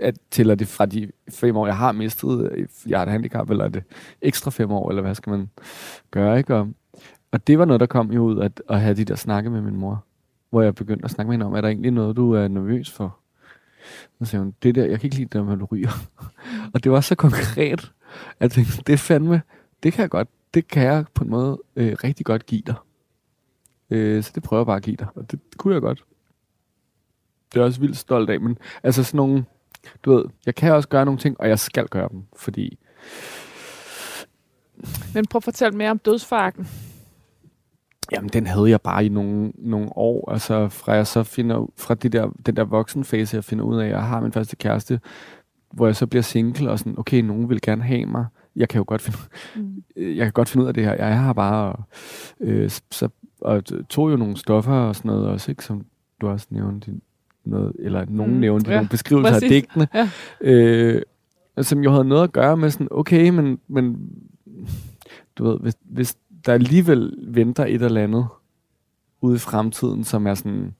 at tæller det fra de fem år, jeg har mistet, øh, jeg har et handicap, eller er det ekstra fem år, eller hvad skal man gøre, ikke? Og, og det var noget, der kom jo ud at, at have de der snakke med min mor, hvor jeg begyndte at snakke med hende om, er der egentlig noget, du er nervøs for? Så siger hun, det der, jeg kan ikke lide det, når du ryger. og det var så konkret, at jeg tænkte, det fandme, det kan jeg godt, det kan jeg på en måde øh, rigtig godt give dig. Øh, så det prøver jeg bare at give dig, og det, det kunne jeg godt. Det er jeg også vildt stolt af, men altså sådan nogle, du ved, jeg kan også gøre nogle ting, og jeg skal gøre dem, fordi Men prøv at fortælle mere om dødsfarken. Jamen, den havde jeg bare i nogle, nogle år. Altså, fra jeg så finder, fra det der, den der voksenfase, jeg finder ud af, at jeg har min første kæreste, hvor jeg så bliver single, og sådan, okay, nogen vil gerne have mig. Jeg kan jo godt finde, Mm. jeg kan godt finde ud af det her. Jeg er her bare, og, øh, så, og tog jo nogle stoffer og sådan noget også, ikke? Som du også nævnte, noget, eller nogen Mm, nævnte ja, nogle beskrivelser præcis. af digtene. Ja. Øh, som jo havde noget at gøre med sådan, okay, men, men du ved, hvis, hvis der alligevel venter et eller andet ude i fremtiden, som er sådan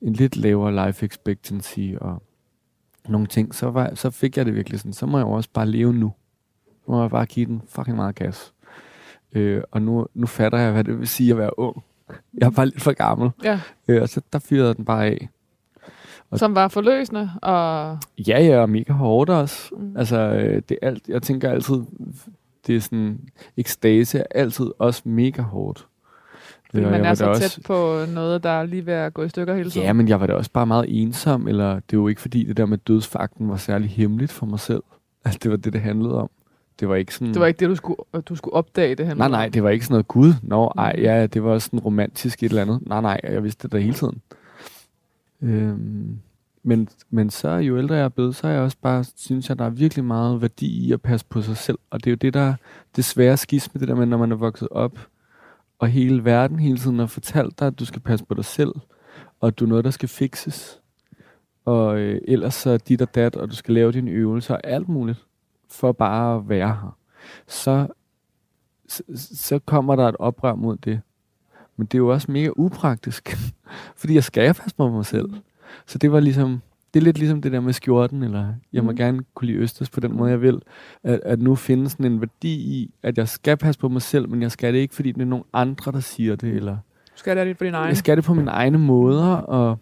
en lidt lavere life expectancy og nogle ting, så, var, så fik jeg det virkelig sådan, så må jeg også bare leve nu. Nu må jeg bare give den fucking meget gas. Øh, og nu, nu fatter jeg, hvad det vil sige at være ung. Jeg er bare lidt for gammel. Ja, Øh, og så der fyrede den bare af. Og- som var forløsende, og Ja, ja, og mega hårdt også. Mm. Altså, øh, det er alt, jeg tænker altid, det er sådan, ekstase er altid også mega hårdt. fordi Og man jeg er så tæt på noget, der er lige ved at gå i stykker hele tiden. Ja, men jeg var da også bare meget ensom, eller det er jo ikke fordi det der med dødsfakten var særlig hemmeligt for mig selv. At det var det, det handlede om. Det var ikke sådan... Det var ikke det, du skulle, du skulle opdage det her. Nej, nej, det var ikke sådan noget gud. Nå, ej, Mm. ja, det var sådan romantisk et eller andet. Nej, nej, jeg vidste det der hele tiden. Øhm, men, men så jo ældre jeg er blevet, så er jeg også bare, synes jeg, der er virkelig meget værdi i at passe på sig selv. Og det er jo det, der er det svære skisme, det der med, når man er vokset op, og hele verden hele tiden har fortalt dig, at du skal passe på dig selv, og at du er noget, der skal fikses. Og øh, ellers så er dit og dat, og du skal lave dine øvelser og alt muligt, for bare at være her. Så så, så kommer der et oprør mod det. Men det er jo også mega upraktisk, fordi jeg skal passe på mig selv. Så det var ligesom, det er lidt ligesom det der med skjorten, eller jeg må Mm. gerne kunne lide Østers på den måde, jeg vil. At, at nu findes sådan en værdi i, at jeg skal passe på mig selv, men jeg skal det ikke, fordi det er nogen andre, der siger det, eller Du skal det lidt for din egen. jeg skal det på mine egne måder, og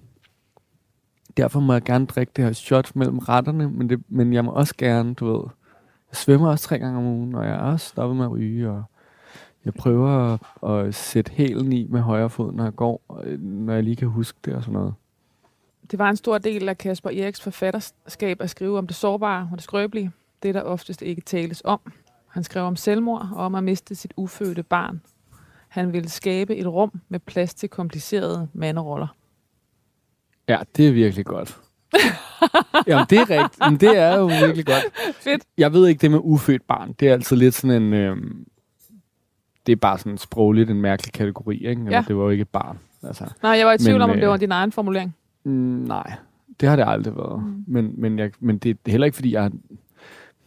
derfor må jeg gerne drikke det her shot mellem retterne, men, det, men jeg må også gerne, du ved, jeg svømmer også tre gange om ugen, og jeg er også stoppet med at ryge, og jeg prøver at, at sætte hælen i med højre fod, når jeg går, øh, når jeg lige kan huske det og sådan noget. Det var en stor del af Kasper Eriks forfatterskab at skrive om det sårbare og det skrøbelige. Det, der oftest ikke tales om. Han skrev om selvmord og om at miste sit ufødte barn. Han ville skabe et rum med plads til komplicerede manderoller. Ja, det er virkelig godt. Jamen, det er rigtigt. Men det er jo virkelig godt. Fedt. Jeg ved ikke det med ufødt barn. Det er altid lidt sådan en... Øh, det er bare sådan sprogligt en mærkelig kategori, ikke? Eller, Ja. Det var jo ikke et barn. Altså. Nej, jeg var i tvivl Men, om, om det øh, var din egen formulering. Mm, nej, det har det aldrig været. Mm. Men, men, jeg, men det er heller ikke, fordi jeg...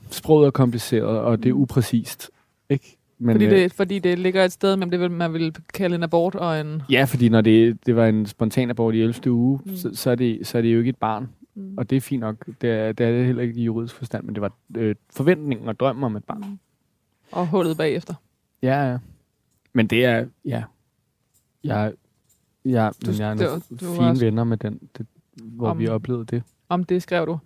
Sproget er kompliceret, og det er Mm. upræcist. Ikke? Men, Fordi øh, det, fordi det ligger et sted, men det vil, man vil kalde en abort og en... Ja, fordi når det, det var en spontan abort i 11. uge, mm. så, så, er det, så er det jo ikke et barn. Mm. Og det er fint nok. Det er det, er det heller ikke i juridisk forstand, men det var øh, forventningen og drømmen om et barn. Mm. Og hullet bagefter. Ja, ja. Men det er, ja. Jeg, jeg, Du- men jeg er nogle du fine også- venner med den, det, hvor Om- vi oplevede det. Om det skrev du.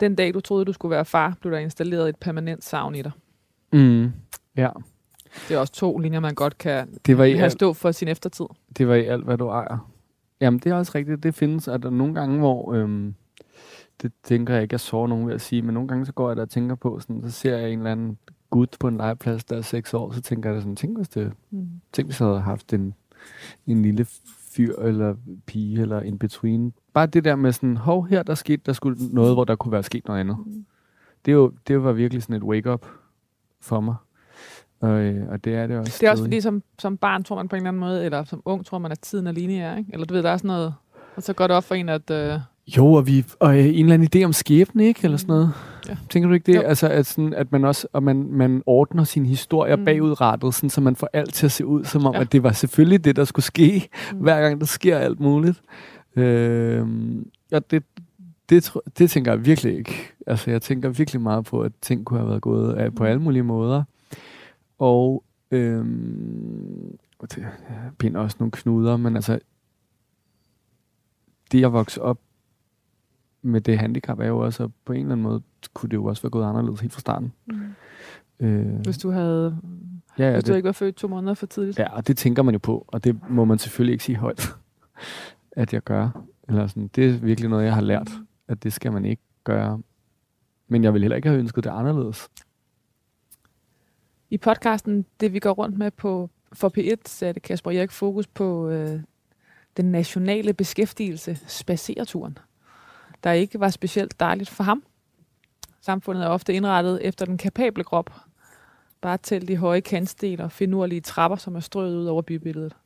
Den dag, du troede, du skulle være far, blev der installeret et permanent savn i dig. Mm. Ja, Det er også to linjer, man godt kan det var, i have alt, stå for sin eftertid. det var i alt, hvad du ejer. Jamen, det er også rigtigt. Det findes, at der er nogle gange, hvor... Øhm, det tænker jeg ikke, jeg sover nogen ved at sige, men nogle gange så går jeg der og tænker på, sådan, så ser jeg en eller anden gut på en legeplads, der er seks år, så tænker jeg da sådan, tænk hvis, det, Mm. tænk hvis jeg havde haft en, en lille fyr eller pige eller in between. Bare det der med sådan, hov, her der skete der skulle noget, hvor der kunne være sket noget andet. Mm. Det, er jo, det var virkelig sådan et wake-up for mig. Og, øh, og det er det også. Det er også fordi, som, som barn tror man på en eller anden måde, eller som ung tror man, at tiden er lineær, ikke? Eller du ved, der er sådan noget... Og så går det op for en, at... Øh, Jo, og, vi, og øh, en eller anden idé om skæbne, ikke? Eller sådan noget. Ja. Tænker du ikke det? Jo. Altså, at, sådan, at man også og man, man ordner sin historie Mm. bagudrettet, sådan, så man får alt til at se ud, som om, Ja. at det var selvfølgelig det, der skulle ske, Mm. hver gang der sker alt muligt. Øhm, og det, det, det tænker jeg virkelig ikke. Altså, jeg tænker virkelig meget på, at ting kunne have været gået af på Mm. alle mulige måder. Og det jeg binder også nogle knuder, men altså, det at vokse op med det handicap er jo også, at på en eller anden måde kunne det jo også være gået anderledes helt fra starten. mm. Øh, Hvis du havde... ja, ja, Hvis du det, ikke var født to måneder for tidligt. ja, og det tænker man jo på, og det må man selvfølgelig ikke sige højt, at jeg gør. Eller sådan, det er virkelig noget, jeg har lært, at det skal man ikke gøre. Men jeg vil heller ikke have ønsket det anderledes. I podcasten, det vi går rundt med på for P1, satte Kasper Erik fokus på øh, den nationale beskæftigelse, spacereturen, der ikke var specielt dejligt for ham. Samfundet er ofte indrettet efter den kapable krop. Bare til de høje kantsten og finurlige trapper, som er strøget ud over bybilledet.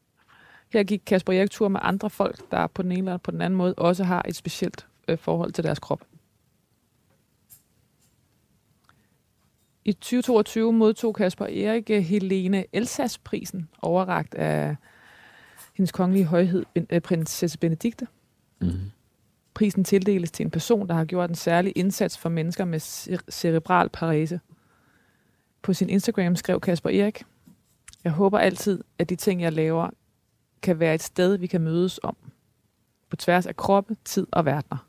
Her gik Kasper Erik tur med andre folk, der på den ene eller på den anden måde også har et specielt øh, forhold til deres krop. I 2022 modtog Kasper Erik øh, Helene Elsas-prisen, overragt af hendes kongelige højhed, øh, prinsesse Benedikte. Mm. Prisen tildeles til en person, der har gjort en særlig indsats for mennesker med cer- cerebral parese. På sin Instagram skrev Kasper Erik, Jeg håber altid, at de ting, jeg laver, kan være et sted, vi kan mødes om. På tværs af kroppe, tid og verdener.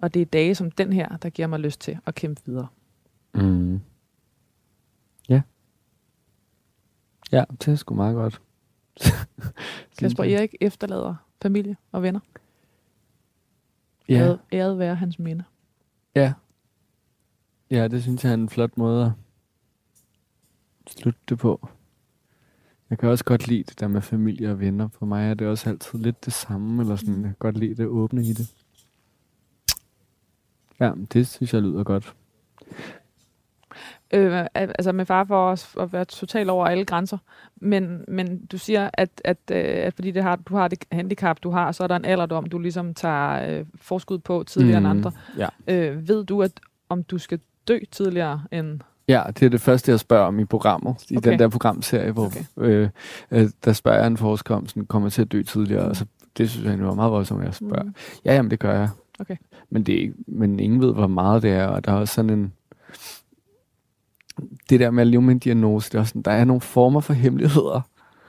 Og det er dage som den her, der giver mig lyst til at kæmpe videre. Mm. Ja. Ja, det er sgu meget godt. Kasper Erik efterlader familie og venner. Ja, Æret, æret være hans minde. ja. Ja, det synes jeg er en flot måde at slutte det på. Jeg kan også godt lide det der med familie og venner. For mig er det også altid lidt det samme, eller sådan, jeg kan godt lide det åbne i det. Ja, det synes jeg lyder godt. Øh, al- altså med far for os at være totalt over alle grænser. Men, men du siger, at, at, øh, at fordi det har, du har det handicap, du har, så er der en alderdom, du ligesom tager øh, forskud på tidligere mm. end andre. Ja. Øh, ved du, at om du skal dø tidligere end... Ja, det er det første, jeg spørger om i programmet. I Okay. den der programserie, hvor Okay. øh, øh, der spørger jeg en forsker om, sådan, kommer til at dø tidligere? Mm. Og så, det synes jeg, var meget voldsomt, at jeg spørger. Mm. Ja, jamen det gør jeg. Okay. Men, det men ingen ved, hvor meget det er, og der er også sådan en... Det der med at leve med en diagnose, det er sådan, der er nogle former for hemmeligheder.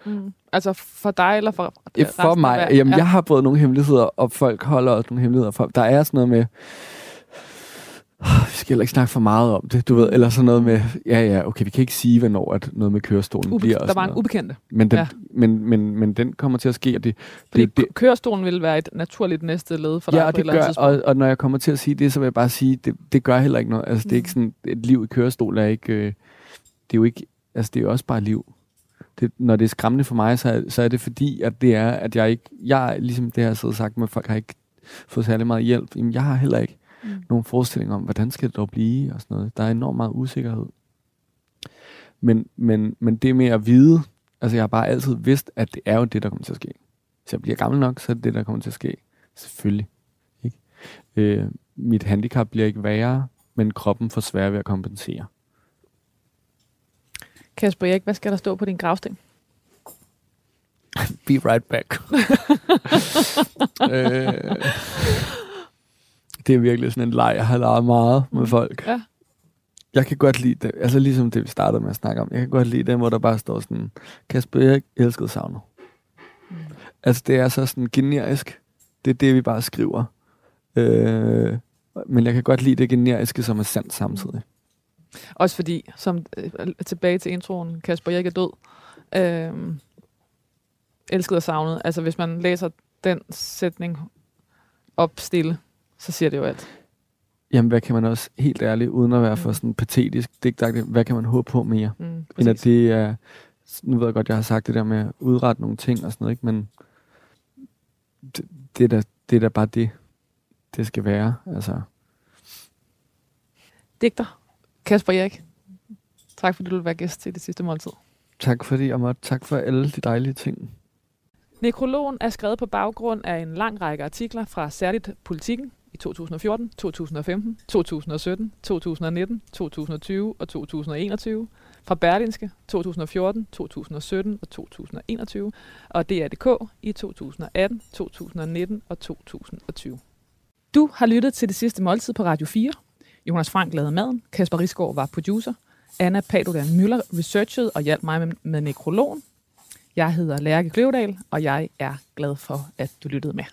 Mm. Altså for dig eller for for af mig, verden? jamen ja. jeg har både nogle hemmeligheder, og folk holder også nogle hemmeligheder for. Der er sådan noget med, vi skal heller ikke snakke for meget om det, du ved, eller sådan noget med, ja ja, okay, vi kan ikke sige, hvornår at noget med kørestolen Ube- bliver. der var en ubekendte. Men den, Ja. men, men, men den kommer til at ske, og det, Fordi det, det, kø- kørestolen ville være et naturligt næste led for dig ja, på et det eller andet gør, og, og når jeg kommer til at sige det, så vil jeg bare sige, det, det gør heller ikke noget. Altså, det er Mm. ikke sådan, et liv i kørestol er ikke, øh, det er jo ikke, altså, det er jo også bare liv. Det, når det er skræmmende for mig, så så er det fordi, at det er, at jeg ikke, jeg, ligesom det siddet og sagt med, folk har ikke fået særlig meget hjælp. Jamen, jeg har heller ikke Mm. nogen forestilling om, hvordan skal det dog blive, og sådan noget. Der er enormt meget usikkerhed. Men, men, men det med at vide, altså jeg har bare altid vidst, at det er jo det, der kommer til at ske. Hvis jeg bliver gammel nok, så er det det, der kommer til at ske. Selvfølgelig. Ikke? Øh, mit handicap bliver ikke værre, men kroppen får svært ved at kompensere. Kasper Erik, hvad skal der stå på din gravsten? Be right back. øh, det er virkelig sådan en leg, jeg har lavet meget med Mm. folk. Ja. Jeg kan godt lide det, altså ligesom det, vi startede med at snakke om. Jeg kan godt lide det, hvor der bare står sådan, Kasper Erik elskede savnet. Mm. Altså det er så sådan generisk. Det er det, vi bare skriver. Øh, men jeg kan godt lide det generiske, som er sandt samtidig. Også fordi, som øh, tilbage til introen, Kasper Erik er død. Øh, elsket og savnet. Altså hvis man læser den sætning op stille, så siger det jo alt. Jamen, hvad kan man også, helt ærligt, uden at være for Mm. sådan patetisk, digtagtigt, hvad kan man håbe på mere? Mm, End at præcis. det er, nu ved jeg godt, jeg har sagt det der med at udrette nogle ting og sådan noget, ikke? men det, det, er da, det er da bare det, det skal være. Altså, Digter, Kasper Erik. Tak fordi du vil være gæst til det sidste måltid. tak fordi jeg måtte, tak for alle de dejlige ting. Nekrologen er skrevet på baggrund af en lang række artikler fra særligt Politikken i 2014, 2015, 2017, 2019, 2020 og 2021, fra Berlinske 2014, 2017 og 2021, og DR.dk i 2018, 2019 og 2020. Du har lyttet til det sidste måltid på Radio 4. Jonas Frank lavede maden, Kasper Risgaard var producer, Anna Paludan Møller researchede og hjalp mig med, med nekrologen. Jeg hedder Lærke Kløvedal, og jeg er glad for, at du lyttede med.